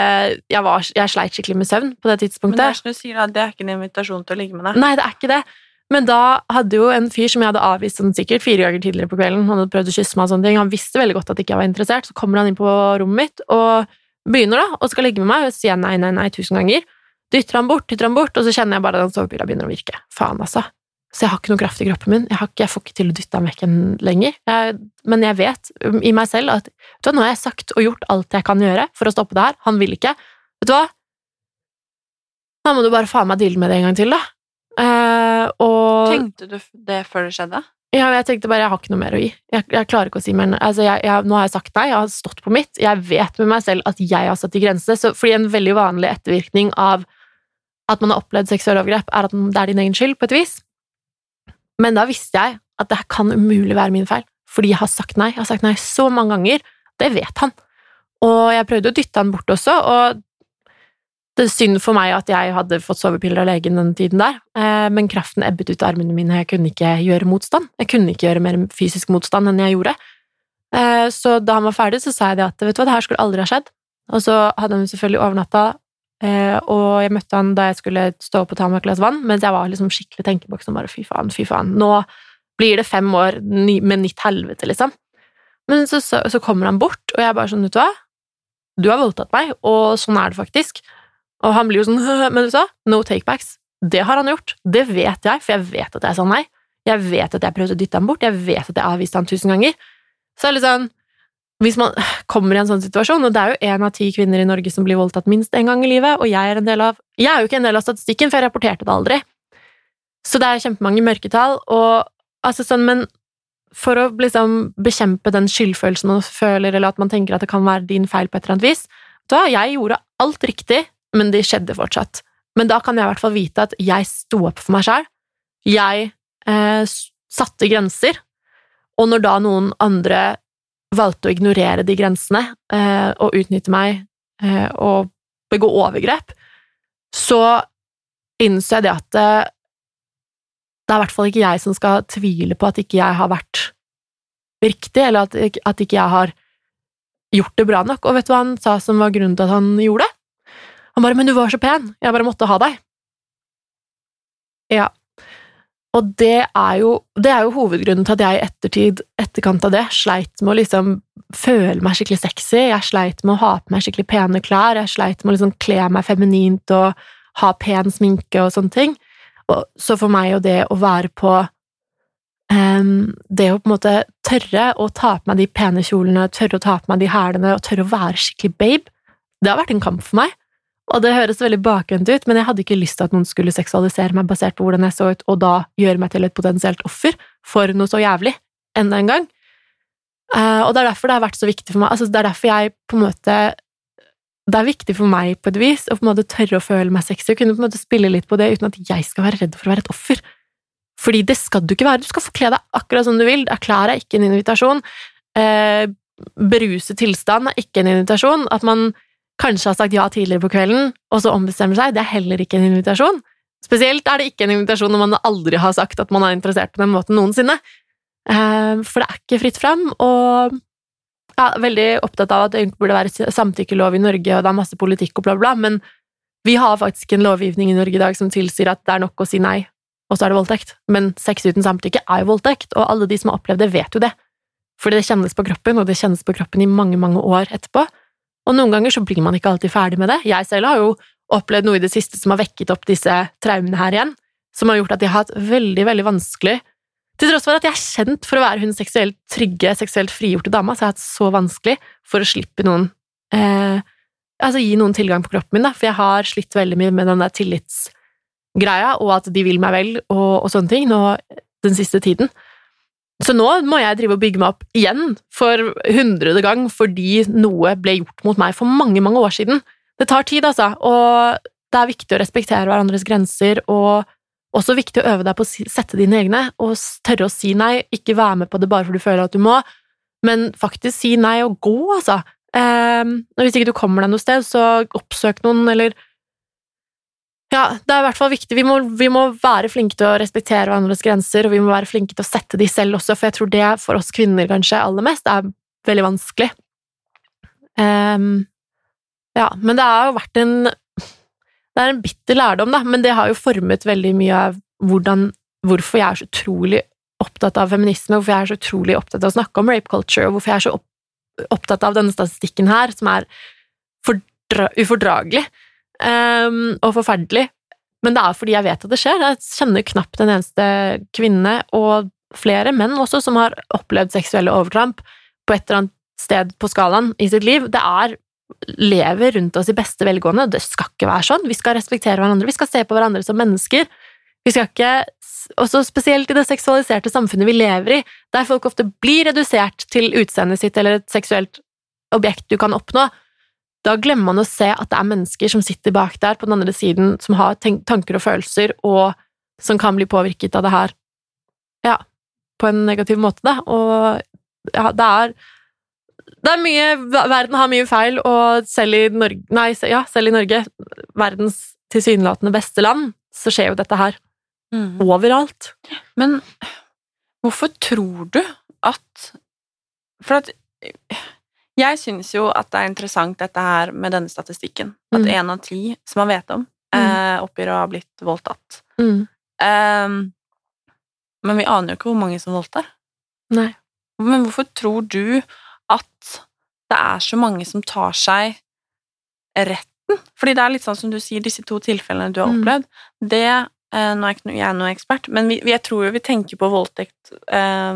jeg, var, jeg sleit skikkelig med søvn på det tidspunktet. Men det er som du sier, det er ikke en invitasjon til å ligge med deg. Nei, det er ikke det. Men da hadde jo en fyr som jeg hadde avvist sånn sikkert fire ganger tidligere på kvelden, han hadde prøvd å kysse meg og sånne ting, han visste veldig godt at ikke jeg var interessert, så kommer han inn på rommet mitt og begynner da, og skal ligge med meg, og sier nei, nei, nei tusen ganger. Dytter han bort, dytter han bort, og så kjenner jeg bare at den sovepila begynner å virke. Faen, altså. Så jeg har ikke noe kraft i kroppen min. Jeg, ikke, jeg får ikke til å dytte han vekk lenger. Jeg, men jeg vet i meg selv at vet du nå har jeg sagt og gjort alt jeg kan gjøre for å stoppe det her. Han vil ikke. Vet du hva? Da må du bare faen meg deale med det en gang til, da. Uh, og Tenkte du det før det skjedde? Ja, jeg tenkte bare jeg har ikke noe mer å gi. Jeg, jeg klarer ikke å si mer. Altså, jeg, jeg, nå har jeg sagt nei, jeg har stått på mitt. Jeg vet med meg selv at jeg har satt i grensene. Så, fordi en veldig vanlig ettervirkning av at man har opplevd seksuelle overgrep, er at det er din egen skyld, på et vis. Men da visste jeg at det kan umulig være min feil, fordi jeg har sagt nei. Jeg har sagt nei så mange ganger. Det vet han. Og jeg prøvde å dytte han bort også, og Det er synd for meg at jeg hadde fått sovepiller av legen den tiden der, eh, men kraften ebbet ut av armene mine, jeg kunne ikke gjøre motstand. Jeg kunne ikke gjøre mer fysisk motstand enn jeg gjorde. Eh, så da han var ferdig, så sa jeg det at vet du hva, det her skulle aldri ha skjedd. Og så hadde han selvfølgelig overnatta, og jeg møtte han da jeg skulle stå opp og ta meg et glass vann, mens jeg var liksom skikkelig tenkeboks og bare fy faen, fy faen, nå blir det fem år med nytt helvete, liksom. Men så, så, så kommer han bort, og jeg bare sånn, vet du hva, du har voldtatt meg, og sånn er det faktisk. Og han blir jo sånn Men du sa no takebacks. Det har han gjort. Det vet jeg, for jeg vet at jeg sa nei. Jeg vet at jeg prøvde å dytte ham bort. Jeg vet at jeg avviste ham tusen ganger. Så er det sånn Hvis man kommer i en sånn situasjon, og det er jo én av ti kvinner i Norge som blir voldtatt minst én gang i livet, og jeg er av Jeg er jo ikke en del av statistikken, for jeg rapporterte det aldri. Så det er kjempemange mørketall, og altså sånn, men for å liksom bekjempe den skyldfølelsen man føler, eller at man tenker at det kan være din feil på et eller annet vis, da jeg gjorde alt riktig men det skjedde fortsatt. Men da kan jeg i hvert fall vite at jeg sto opp for meg sjæl. Jeg eh, satte grenser, og når da noen andre valgte å ignorere de grensene eh, og utnytte meg eh, og begå overgrep, så innså jeg det at eh, det er i hvert fall ikke jeg som skal tvile på at ikke jeg har vært riktig, eller at, at ikke jeg har gjort det bra nok. Og vet du hva han sa som var grunnen til at han gjorde det? Han bare 'men du var så pen', jeg bare måtte ha deg. Ja. Og det er jo, det er jo hovedgrunnen til at jeg i ettertid, etterkant av det, sleit med å liksom føle meg skikkelig sexy, jeg sleit med å ha på meg skikkelig pene klær, jeg sleit med å liksom kle meg feminint og ha pen sminke og sånne ting. Og så for meg jo det å være på um, Det å på en måte tørre å ta på meg de pene kjolene, tørre å ta på meg de hælene og tørre å være skikkelig babe, det har vært en kamp for meg. Og det høres veldig bakvendt ut, men jeg hadde ikke lyst til at noen skulle seksualisere meg basert på hvordan jeg så ut, og da gjøre meg til et potensielt offer for noe så jævlig enda en gang. Uh, og det er derfor det har vært så viktig for meg. Altså, det er derfor jeg på en måte Det er viktig for meg på et vis å på en måte tørre å føle meg sexy og kunne på en måte spille litt på det uten at jeg skal være redd for å være et offer. Fordi det skal du ikke være. Du skal få kle deg akkurat som du vil. Klær er ikke en invitasjon. Uh, beruset tilstand er ikke en invitasjon. At man kanskje har sagt ja tidligere på kvelden, og så ombestemmer seg, det er heller ikke en invitasjon. Spesielt er det ikke en invitasjon når man aldri har sagt at man er interessert på den måten noensinne. Eh, for det er ikke fritt fram, og jeg er veldig opptatt av at det burde være samtykkelov i Norge, og det er masse politikk og bla, bla, men vi har faktisk en lovgivning i Norge i dag som tilsier at det er nok å si nei, og så er det voldtekt. Men sex uten samtykke er jo voldtekt, og alle de som har opplevd det, vet jo det. Fordi det kjennes på kroppen, og det kjennes på kroppen i mange, mange år etterpå. Og noen ganger så blir man ikke alltid ferdig med det. Jeg selv har jo opplevd noe i det siste som har vekket opp disse traumene her igjen, som har gjort at jeg har hatt veldig, veldig vanskelig Til tross for at jeg er kjent for å være hun seksuelt trygge, seksuelt frigjorte dama, så har jeg hatt så vanskelig for å slippe noen eh, Altså gi noen tilgang på kroppen min, da, for jeg har slitt veldig mye med den der tillitsgreia, og at de vil meg vel, og, og sånne ting, nå den siste tiden. Så nå må jeg drive og bygge meg opp igjen for hundrede gang fordi noe ble gjort mot meg for mange, mange år siden. Det tar tid, altså, og det er viktig å respektere hverandres grenser, og også viktig å øve deg på å sette dine egne, og tørre å si nei, ikke være med på det bare fordi du føler at du må, men faktisk si nei og gå, altså. Eh, hvis ikke du kommer deg noe sted, så oppsøk noen, eller ja, det er i hvert fall viktig. Vi må, vi må, være flinke til å respektere hverandres grenser, og vi må være flinke til å sette de selv også, for jeg tror det for oss kvinner kanskje aller mest er veldig vanskelig. Um, ja, men det har jo vært en Det er en bitter lærdom, da, men det har jo formet veldig mye av hvordan, hvorfor jeg er så utrolig opptatt av feminisme, hvorfor jeg er så utrolig opptatt av å snakke om rape culture, og hvorfor jeg er så opptatt av denne statistikken her, som er ufordragelig um, og forferdelig. Men det er fordi jeg vet at det skjer. Jeg kjenner knapt en eneste kvinne, og flere menn også, som har opplevd seksuelle overtramp på et eller annet sted på skalaen i sitt liv. Det er lever rundt oss i beste velgående. Det skal ikke være sånn. Vi skal respektere hverandre, vi skal se på hverandre som mennesker. Vi skal ikke også Spesielt i det seksualiserte samfunnet vi lever i, der folk ofte blir redusert til utseendet sitt eller et seksuelt objekt du kan oppnå, da glemmer man å se at det er mennesker som sitter bak der på den andre siden, som har tanker og følelser, og som kan bli påvirket av det her, ja, på en negativ måte, da. Og ja, det er det er mye, verden har mye feil, og selv i Norge, nei, ja, selv i Norge, verdens tilsynelatende beste land, så skjer jo dette her Mm. overalt. Men hvorfor tror du at For at jeg syns jo at det er interessant dette her med denne statistikken. At Mm. av ti som man vet om, eh, oppgir å ha blitt voldtatt. Mm. Ehm, men vi aner jo ikke hvor mange som voldtar. Nei. Men hvorfor tror du at det er så mange som tar seg retten? Fordi det er litt sånn som du sier, disse to tilfellene du har Mm. opplevd, det eh, Nå er ikke jeg noe ekspert, men vi, vi, jeg tror jo vi tenker på voldtekt eh,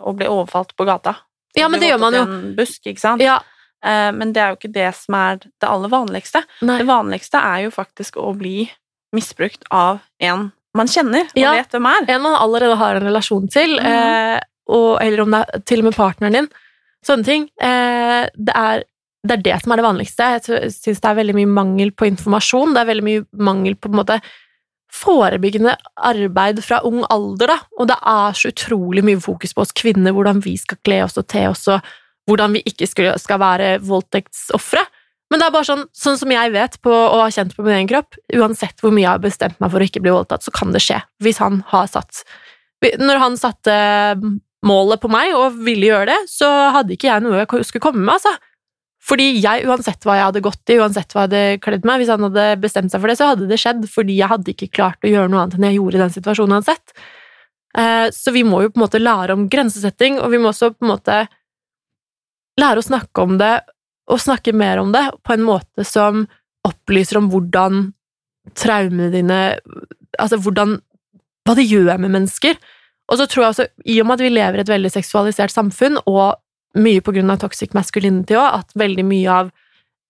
og bli overfalt på gata. Ja, men det gjør man jo. en busk, ikke sant? Ja, Eh, men det er jo ikke det som er det aller vanligste. nei. Det vanligste er jo faktisk å bli misbrukt av en man kjenner og Ja. vet hvem er. En man allerede har en relasjon til, mm. eh, og, eller om det er til og med partneren din. Sånne ting. Eh, det, er, det er det som er det vanligste. Jeg syns det er veldig mye mangel på informasjon. Det er veldig mye mangel på, på en måte, forebyggende arbeid fra ung alder, da. Og det er så utrolig mye fokus på oss kvinner, hvordan vi skal kle oss og te oss, og hvordan vi ikke skal, være voldtektsofre. Men det er bare sånn, sånn som jeg vet på, og har kjent på min egen kropp, uansett hvor mye jeg har bestemt meg for å ikke bli voldtatt, så kan det skje. Hvis han har satt Når han satte målet på meg og ville gjøre det, så hadde ikke jeg noe jeg skulle komme med, altså. Fordi jeg, uansett hva jeg hadde gått i, uansett hva jeg hadde kledd meg, hvis han hadde bestemt seg for det, så hadde det skjedd, fordi jeg hadde ikke klart å gjøre noe annet enn jeg gjorde i den situasjonen uansett. Eh, Så vi må jo på en måte lære om grensesetting, og vi må også på en måte lære å snakke om det, og snakke mer om det, på en måte som opplyser om hvordan traumene dine Altså hvordan Hva det gjør med mennesker. Og så tror jeg også, i og med at vi lever i et veldig seksualisert samfunn, og mye på grunn av toxic masculinity òg, at veldig mye av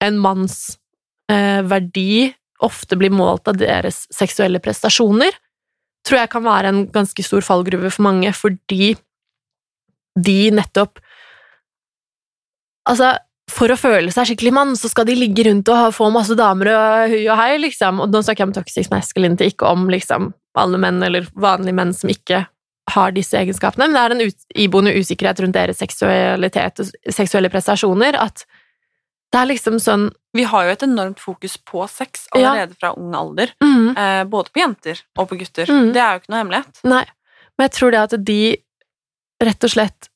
en manns eh, verdi ofte blir målt av deres seksuelle prestasjoner, tror jeg kan være en ganske stor fallgruve for mange, fordi de nettopp Altså, for å føle seg skikkelig mann, så skal de ligge rundt og få masse damer og hui og hei, liksom. Og nå snakker jeg om toxic masculinity, ikke om liksom alle menn eller vanlige menn som ikke har disse egenskapene, men det er en ut, iboende usikkerhet rundt deres seksualitet og seksuelle prestasjoner, at det er liksom sånn Vi har jo et enormt fokus på sex Ja. allerede fra ung alder. mm, Eh, både på jenter og på gutter. Mm. Det er jo ikke noe hemmelighet. Nei, men jeg tror det at de rett og slett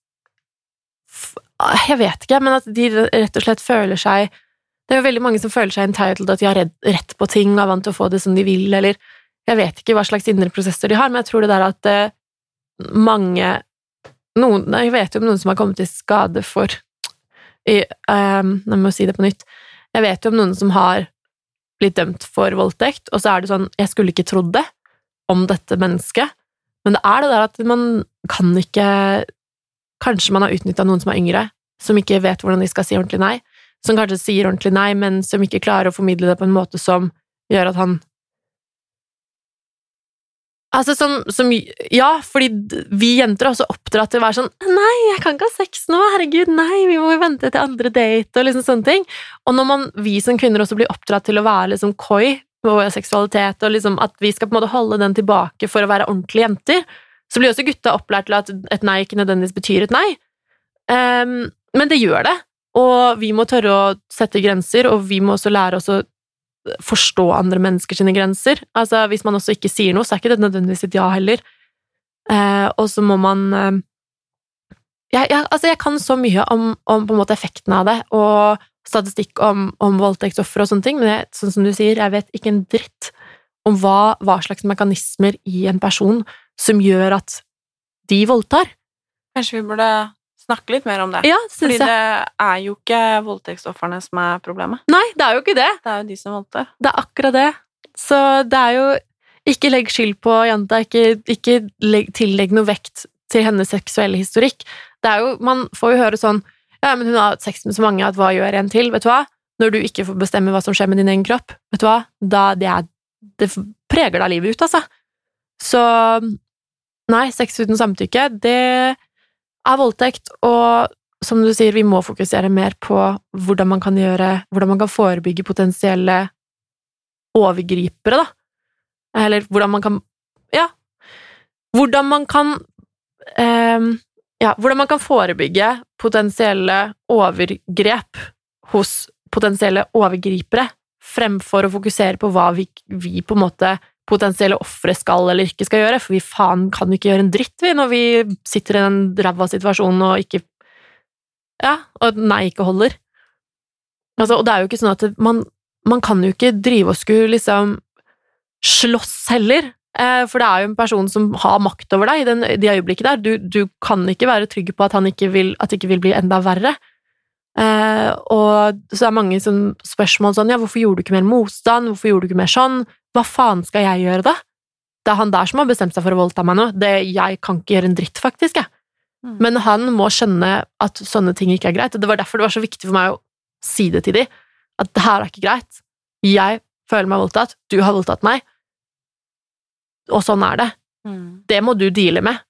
Jeg vet ikke, men at de rett og slett føler seg Det er jo veldig mange som føler seg entitled, at de har rett på ting og er vant til å få det som de vil, eller Jeg vet ikke hva slags indre prosesser de har, men jeg tror det der at eh, mange noen, Jeg vet jo om noen som har kommet til skade for i, um, Jeg må si det på nytt. Jeg vet jo om noen som har blitt dømt for voldtekt, og så er det sånn Jeg skulle ikke trodd det om dette mennesket. Men det er det der at man kan ikke Kanskje man har utnytta noen som er yngre, som ikke vet hvordan de skal si ordentlig nei, som kanskje sier ordentlig nei, men som ikke klarer å formidle det på en måte som gjør at han Altså som, som Ja, fordi vi jenter er også oppdratt til å være sånn Nei, jeg kan ikke ha sex nå, herregud, nei, vi må vente til andre date, og liksom sånne ting. Og når man, vi som kvinner også blir oppdratt til å være liksom coy med vår seksualitet, og liksom at vi skal på en måte holde den tilbake for å være ordentlige jenter, så blir også gutta opplært til at et nei ikke nødvendigvis betyr et nei. Um, men det gjør det, og vi må tørre å sette grenser, og vi må også lære oss å forstå andre mennesker sine grenser. Altså, hvis man også ikke sier noe, så er ikke det nødvendigvis et ja heller. Eh, og så må man eh, jeg, jeg, altså jeg kan så mye om, om måte effekten av det, og statistikk om, om voldtektsofre og sånne ting, men jeg, sånn som du sier, jeg vet ikke en dritt om hva, hva slags mekanismer i en person som gjør at de voldtar. Kanskje vi burde snakke litt mer om det. Ja, Fordi jeg. det er jo ikke voldtektsofrene som er problemet. Nei, det er jo ikke det. Det er jo de som voldtar. Det er akkurat det. Så det er jo Ikke legg skyld på jenta, ikke, ikke legg, tillegg noe vekt til hennes seksuelle historikk. Det er jo, Man får jo høre sånn Ja, men hun har hatt sex med så mange at hva gjør en til? Vet du hva? Når du ikke får bestemme hva som skjer med din egen kropp, vet du hva? Da, det, er, det preger deg livet ut, altså. Så Nei, sex uten samtykke, det er voldtekt, og som du sier, vi må fokusere mer på hvordan man kan gjøre Hvordan man kan forebygge potensielle overgripere, da. Eller hvordan man kan Ja. Hvordan man kan ehm, ja, hvordan man kan forebygge potensielle overgrep hos potensielle overgripere, fremfor å fokusere på hva vi, vi på en måte potensielle ofre skal eller ikke skal gjøre, for vi faen kan ikke gjøre en dritt, vi, når vi sitter i den ræva situasjonen og ikke Ja, og nei ikke holder. Altså, og det er jo ikke sånn at man, man kan jo ikke drive og skulle liksom slåss heller, eh, for det er jo en person som har makt over deg i den, de øyeblikket der. Du, du, kan ikke være trygg på at, han ikke vil, at det ikke vil bli enda verre. Eh, og så er mange som spørsmål sånn ja, hvorfor gjorde du ikke mer motstand, hvorfor gjorde du ikke mer sånn, hva faen skal jeg gjøre da? Det er han der som har bestemt seg for å voldta meg nå, det, jeg kan ikke gjøre en dritt, faktisk, jeg. Mm. Men han må skjønne at sånne ting ikke er greit, og det var derfor det var så viktig for meg å si det til dem, at det her er ikke greit. Jeg føler meg voldtatt, du har voldtatt meg, og sånn er det. Mm. Det må du deale med.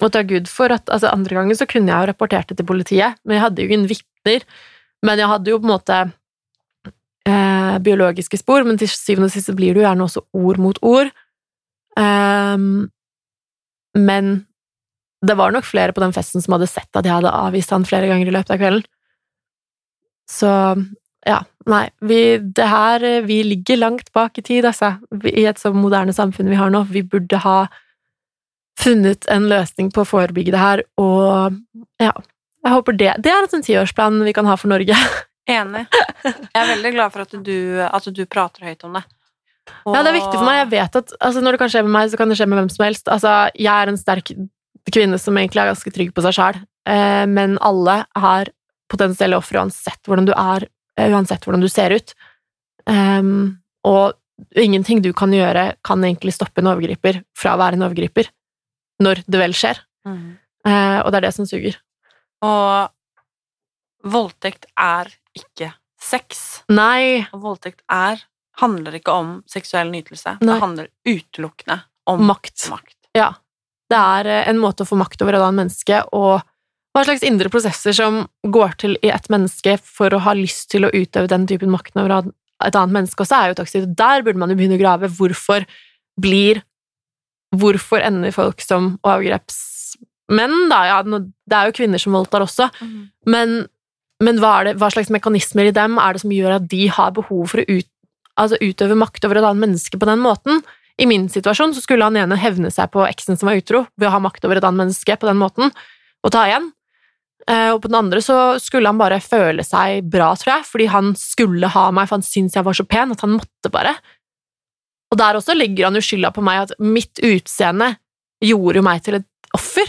Og takk Gud for at altså, andre gangen så kunne jeg jo rapportert det til politiet, men jeg hadde jo ingen vitner. Men jeg hadde jo på en måte eh, biologiske spor, men til syvende og sist blir det jo gjerne også ord mot ord. Um, men det var nok flere på den festen som hadde sett at jeg hadde avvist han flere ganger i løpet av kvelden. Så ja, nei, vi, det her Vi ligger langt bak i tid, altså, i et så moderne samfunn vi har nå. Vi burde ha funnet en løsning på å forebygge det her, og ja, jeg håper det Det er en tiårsplan vi kan ha for Norge. Enig. Jeg er veldig glad for at du, at du prater høyt om det. Og... Ja, det er viktig for meg. Jeg vet at altså, når det kan skje med meg, så kan det skje med hvem som helst. Altså, jeg er en sterk kvinne som egentlig er ganske trygg på seg sjæl, eh, men alle har potensielle ofre uansett hvordan du er, eh, uansett hvordan du ser ut. Um, og ingenting du kan gjøre, kan egentlig stoppe en overgriper fra å være en overgriper når det vel skjer. Mm. Eh, og det er det som suger. Og voldtekt er ikke sex. Nei. Og voldtekt er handler ikke om seksuell nytelse. Nei. Det handler utelukkende om makt. makt. Ja. Det er eh, en måte å få makt over et annet menneske, og hva slags indre prosesser som går til i et menneske for å ha lyst til å utøve den typen makten over et annet menneske, også er jo toxic. Der burde man jo begynne å grave. Hvorfor blir Hvorfor ender folk som overgrepsmenn, da? Ja, det er jo kvinner som voldtar også, mm. men, men hva, det, hva, slags mekanismer i dem er det som gjør at de har behov for å ut, altså utøve makt over et annet menneske på den måten? I min situasjon så skulle han ene hevne seg på eksen som var utro, ved å ha makt over et annet menneske på den måten, og ta igjen. Eh, og på den andre så skulle han bare føle seg bra, tror jeg, fordi han skulle ha meg, for han syntes jeg var så pen at han måtte bare. Og der også legger han jo skylda på meg, at mitt utseende gjorde jo meg til et offer.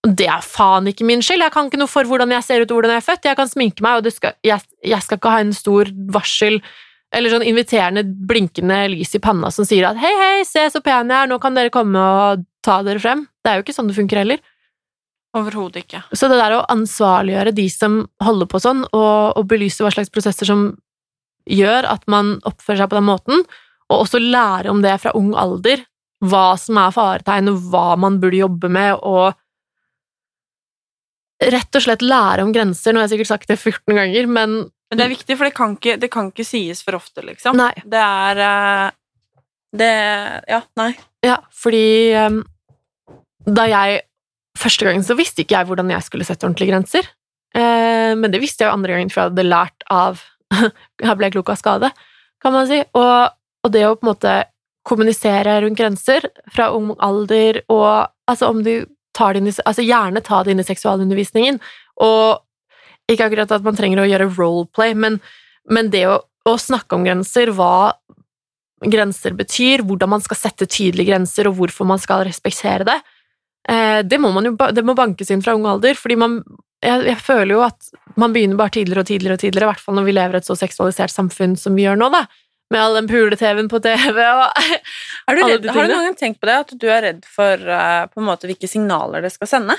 Det er faen ikke min skyld. Jeg kan ikke noe for hvordan jeg ser ut og hvordan jeg er født. Jeg kan sminke meg, og skal, jeg, jeg, skal ikke ha en stor varsel eller sånn inviterende, blinkende lys i panna som sier at 'hei, hei, se så pen jeg er, nå kan dere komme og ta dere frem'. Det er jo ikke sånn det funker heller. Overhodet ikke. Så det der å ansvarliggjøre de som holder på sånn, og, og belyse hva slags prosesser som gjør at man oppfører seg på den måten, og også lære om det fra ung alder, hva som er faretegn, og hva man burde jobbe med, og rett og slett lære om grenser. Nå har jeg sikkert sagt det 14 ganger, men Men det er viktig, for det kan ikke, det kan ikke sies for ofte, liksom. Nei. Det er eh, Det Ja, nei. Ja, fordi um, da jeg Første gangen så visste ikke jeg hvordan jeg skulle sette ordentlige grenser. Eh, men det visste jeg jo andre gangen, for jeg hadde lært av Jeg ble klok av skade, kan man si. Og og det å på en måte kommunisere rundt grenser fra ung alder, og altså om du tar det Altså gjerne ta det inn i seksualundervisningen, og ikke akkurat at man trenger å gjøre roleplay, men, men det å, å, snakke om grenser, hva grenser betyr, hvordan man skal sette tydelige grenser, og hvorfor man skal respektere det, eh, det må jo det må bankes inn fra ung alder, fordi man jeg, jeg, føler jo at man begynner bare tidligere og tidligere, og tidligere, i hvert fall når vi lever i et så seksualisert samfunn som vi gjør nå, da med all den pule-TV-en på TV og er du redd, Har du noen gang tenkt på det, at du er redd for uh, på en måte hvilke signaler det skal sende?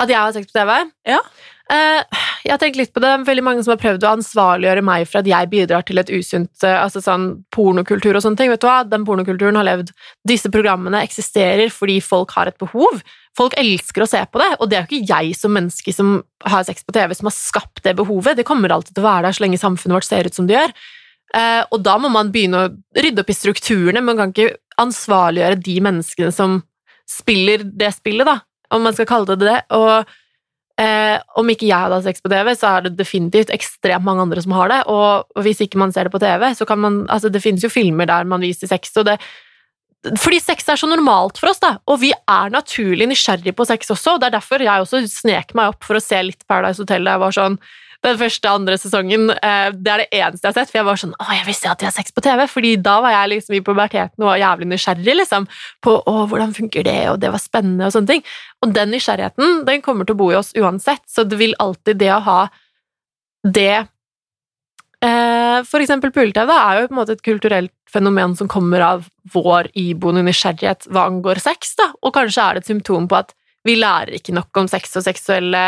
At jeg har sex på TV? Ja. Uh, jeg har tenkt litt på det. Veldig mange som har prøvd å ansvarliggjøre meg for at jeg bidrar til et usunt uh, altså sånn pornokultur og sånne ting. Vet du hva? Den pornokulturen har levd. Disse programmene eksisterer fordi folk har et behov. Folk elsker å se på det, og det er jo ikke jeg som menneske som har sex på TV, som har skapt det behovet. Det kommer alltid til å være der så lenge samfunnet vårt ser ut som det gjør. Eh, og da må man begynne å rydde opp i strukturene. Man kan ikke ansvarliggjøre de menneskene som spiller det spillet, da. om man skal kalle det det. Og eh, om ikke jeg hadde hatt sex på TV, så er det definitivt ekstremt mange andre som har det. Og, hvis ikke man ser det på TV, så kan man Altså, det finnes jo filmer der man viser sex, og det fordi sex er så normalt for oss, da, og vi er naturlig nysgjerrig på sex også. og Det er derfor jeg også snek meg opp for å se litt Paradise Hotel. Jeg var sånn, den første andre sesongen, eh, det er det eneste jeg har sett. For jeg var sånn Å, jeg vil se at de har sex på TV. Fordi da var jeg liksom i puberteten og var jævlig nysgjerrig liksom, på å, hvordan funker det, og det var spennende og sånne ting. Og den nysgjerrigheten den kommer til å bo i oss uansett, så det vil alltid det å ha det Eh, for eksempel pule-TV er jo på en måte et kulturelt fenomen som kommer av vår iboende nysgjerrighet hva angår sex, da, og kanskje er det et symptom på at vi lærer ikke nok om sex og seksuelle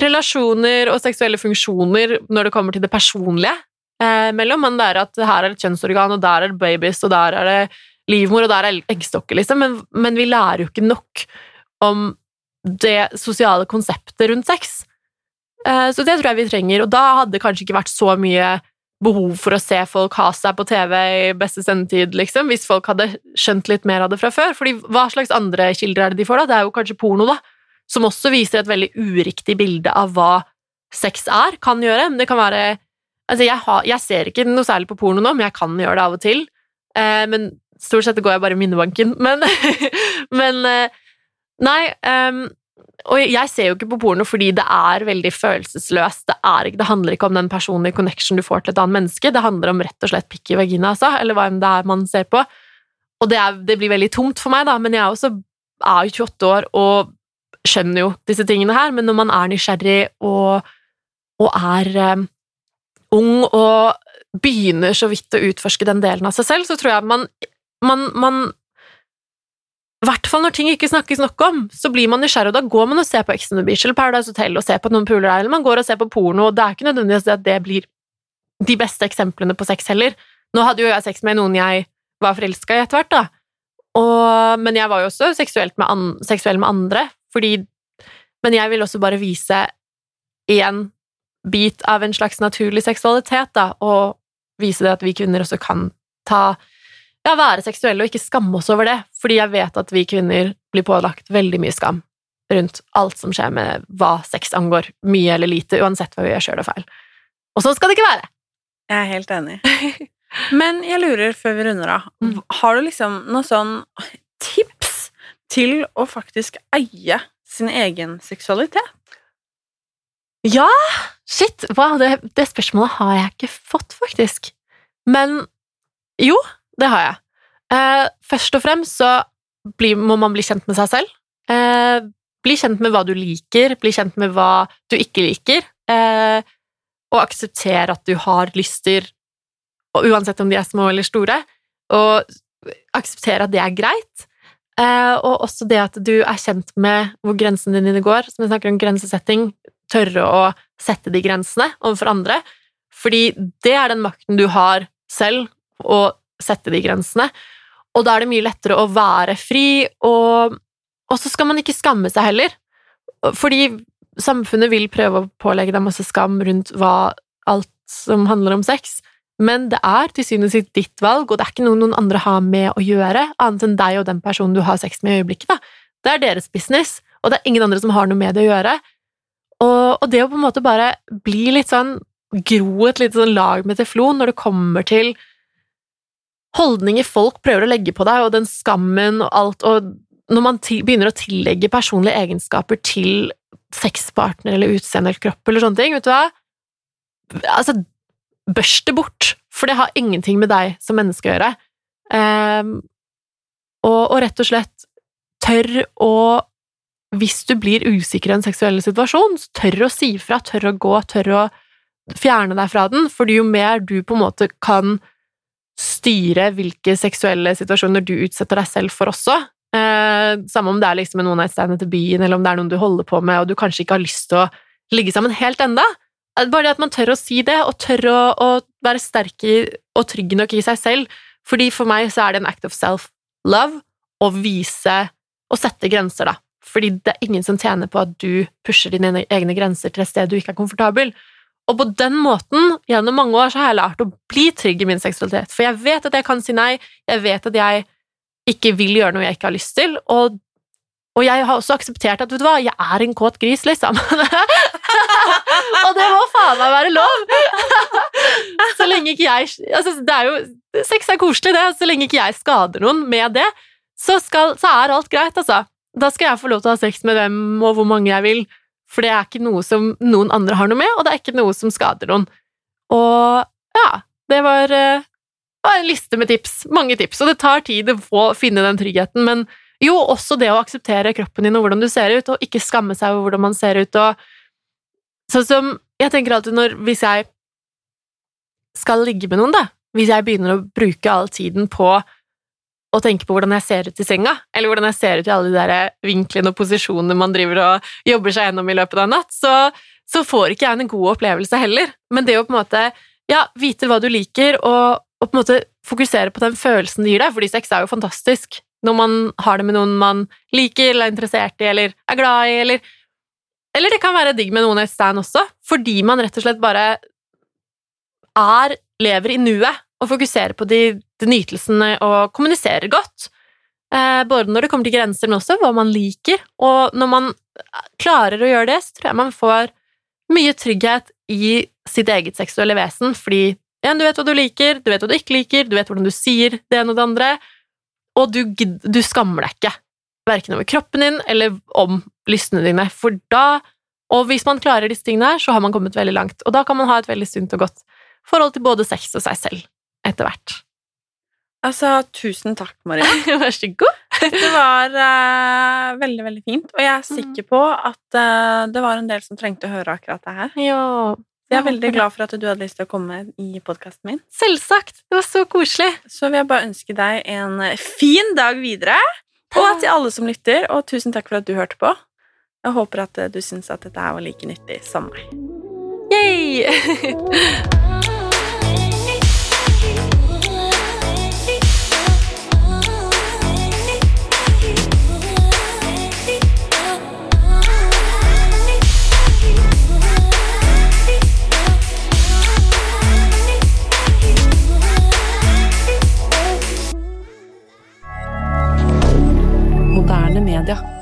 relasjoner og seksuelle funksjoner når det kommer til det personlige eh, mellom, men det er at her er det kjønnsorgan, og der er det babies, og der er det livmor, og der er eggstokker, liksom, men, men vi lærer jo ikke nok om det sosiale konseptet rundt sex. Eh, så det tror jeg vi trenger, og da hadde det kanskje ikke vært så mye behov for å se folk ha seg på TV i beste sendetid, liksom, hvis folk hadde skjønt litt mer av det fra før. Fordi hva slags andre kilder er det de får, da? Det er jo kanskje porno, da, som også viser et veldig uriktig bilde av hva sex er, kan gjøre. Men det kan være Altså, jeg, har, jeg ser ikke noe særlig på porno nå, men jeg kan gjøre det av og til. Eh, men stort sett går jeg bare i minnebanken. Men, men eh, Nei. Um, og jeg ser jo ikke på porno fordi det er veldig følelsesløst. Det, ikke, det, handler ikke om den personlige connection du får til et annet menneske. Det handler om rett og slett pikk i vagina, altså, eller hva enn det er man ser på. Og det, er, det, blir veldig tomt for meg, da, men jeg er, også, er jo 28 år og skjønner jo disse tingene her. Men når man er nysgjerrig og, og er um, ung og begynner så vidt å utforske den delen av seg selv, så tror jeg man, man, man i hvert fall når ting ikke snakkes nok om, så blir man nysgjerrig, og da går man og ser på Ex on the Beach eller Paradise Hotel og ser på noen puler der, eller man går og ser på porno, og det er ikke nødvendigvis at det blir de beste eksemplene på sex heller. Nå hadde jo jeg sex med noen jeg var forelska i etter hvert, da, og, men jeg var jo også med an, seksuell med andre, fordi Men jeg vil også bare vise én bit av en slags naturlig seksualitet, da, og vise det at vi kvinner også kan ta ja, være seksuelle og ikke skamme oss over det, fordi jeg vet at vi kvinner blir pålagt veldig mye skam rundt alt som skjer med hva sex angår, mye eller lite, uansett hva vi gjør sjøl og feil. Og sånn skal det ikke være! Jeg er helt enig. Men jeg lurer, før vi runder av, mm. har du liksom noe sånn til å faktisk eie sin egen seksualitet? Ja! Shit! Wow, det, det spørsmålet har jeg ikke fått, faktisk. Men jo, det har jeg. Eh, først og fremst så bli, må man bli kjent med seg selv. Eh, bli kjent med hva du liker, bli kjent med hva du ikke liker, eh, og akseptere at du har lyster, uansett om de er små eller store, og akseptere at det er greit. Eh, og også det at du er kjent med hvor grensene dine går, som jeg snakker om grensesetting, tørre å sette de grensene overfor andre, fordi det er den makten du har selv, å sette de grensene. Og da er det mye lettere å være fri, og, og så skal man ikke skamme seg heller. Fordi samfunnet vil prøve å pålegge deg masse skam rundt hva, alt som handler om sex, men det er til syvende og sist ditt valg, og det er ikke noe noen andre har med å gjøre, annet enn deg og den personen du har sex med i øyeblikket. Da. Det er deres business, og det er ingen andre som har noe med det å gjøre. Og, og det å på en måte bare bli litt sånn Gro et lite sånn lag med teflon når det kommer til holdninger folk prøver å legge på deg, og den skammen og alt, og når man begynner å tillegge personlige egenskaper til sexpartner eller utseende eller kropp eller sånne ting, vet du hva Altså, børst det bort, for det har ingenting med deg som menneske å gjøre. Um, og, og, rett og slett tør å Hvis du blir usikker i en seksuell situasjon, tør å si fra, tør å gå, tør å fjerne deg fra den, fordi jo mer du på en måte kan styre hvilke seksuelle situasjoner du utsetter deg selv for også. Eh, samme om det er liksom en one night stand etter byen, eller om det er noen du holder på med, og du kanskje ikke har lyst til å ligge sammen helt enda. Bare det at man tør å si det, og tør å, å være sterk i, og trygg nok i seg selv. Fordi for meg så er det en act of self-love å vise og sette grenser, da. Fordi det er ingen som tjener på at du pusher dine egne grenser til et sted du ikke er komfortabel. Og på den måten, gjennom mange år, så har jeg lært å bli trygg i min seksualitet. For jeg vet at jeg kan si nei, jeg vet at jeg ikke vil gjøre noe jeg ikke har lyst til, og Og jeg har også akseptert at vet du hva, jeg er en kåt gris, liksom. og det må faen meg være lov! så lenge ikke jeg altså, det er jo, Sex er koselig, det. Så lenge ikke jeg skader noen med det, så, skal, så er alt greit, altså. Da skal jeg få lov til å ha sex med hvem og hvor mange jeg vil, for det er ikke noe som noen andre har noe med, og det er ikke noe som skader noen. Og ja, det var, eh, var en liste med tips. Mange tips. Og det tar tid å få, finne den tryggheten, men jo, også det å akseptere kroppen din og hvordan du ser ut, og ikke skamme seg over hvordan man ser ut, og sånn som Jeg tenker alltid når Hvis jeg skal ligge med noen, da, hvis jeg begynner å bruke all tiden på å tenke på hvordan jeg ser ut i senga, eller hvordan jeg ser ut i alle de der vinklene og posisjonene man driver og jobber seg gjennom i løpet av en natt, så, så får ikke jeg en god opplevelse heller. Men det å på en måte ja, vite hva du liker, og, og på en måte fokusere på den følelsen det gir deg, fordi sex er jo fantastisk når man har det med noen man liker eller er interessert i eller er glad i, eller Eller det kan være digg med noen et stand også, fordi man rett og slett bare er lever i nuet og fokuserer på de, de nytelsene og kommuniserer godt. Eh, både når det kommer til grenser, men også hva man liker. Og når man klarer å gjøre det, så tror jeg man får mye trygghet i sitt eget seksuelle vesen, fordi igjen, du vet hva du liker, du vet hva du ikke liker, du vet hvordan du sier det ene og det andre, og du, du skammer deg ikke, verken over kroppen din eller om lystene dine, for da Og hvis man klarer disse tingene her, så har man kommet veldig langt, og da kan man ha et veldig sunt og godt forhold til både sex og seg selv etter hvert. Altså, tusen takk, Maria. Vær så god. det var uh, veldig, veldig fint, og jeg er sikker på at uh, det var en del som trengte å høre akkurat det her. Ja. Jeg er veldig glad for at du hadde lyst til å komme i podkasten min. Selvsagt! Det var så koselig. Så vil jeg bare ønske deg en fin dag videre. Og til alle som lytter, og tusen takk for at du hørte på. Jeg håper at du syns at dette var like nyttig som meg. Yay! rien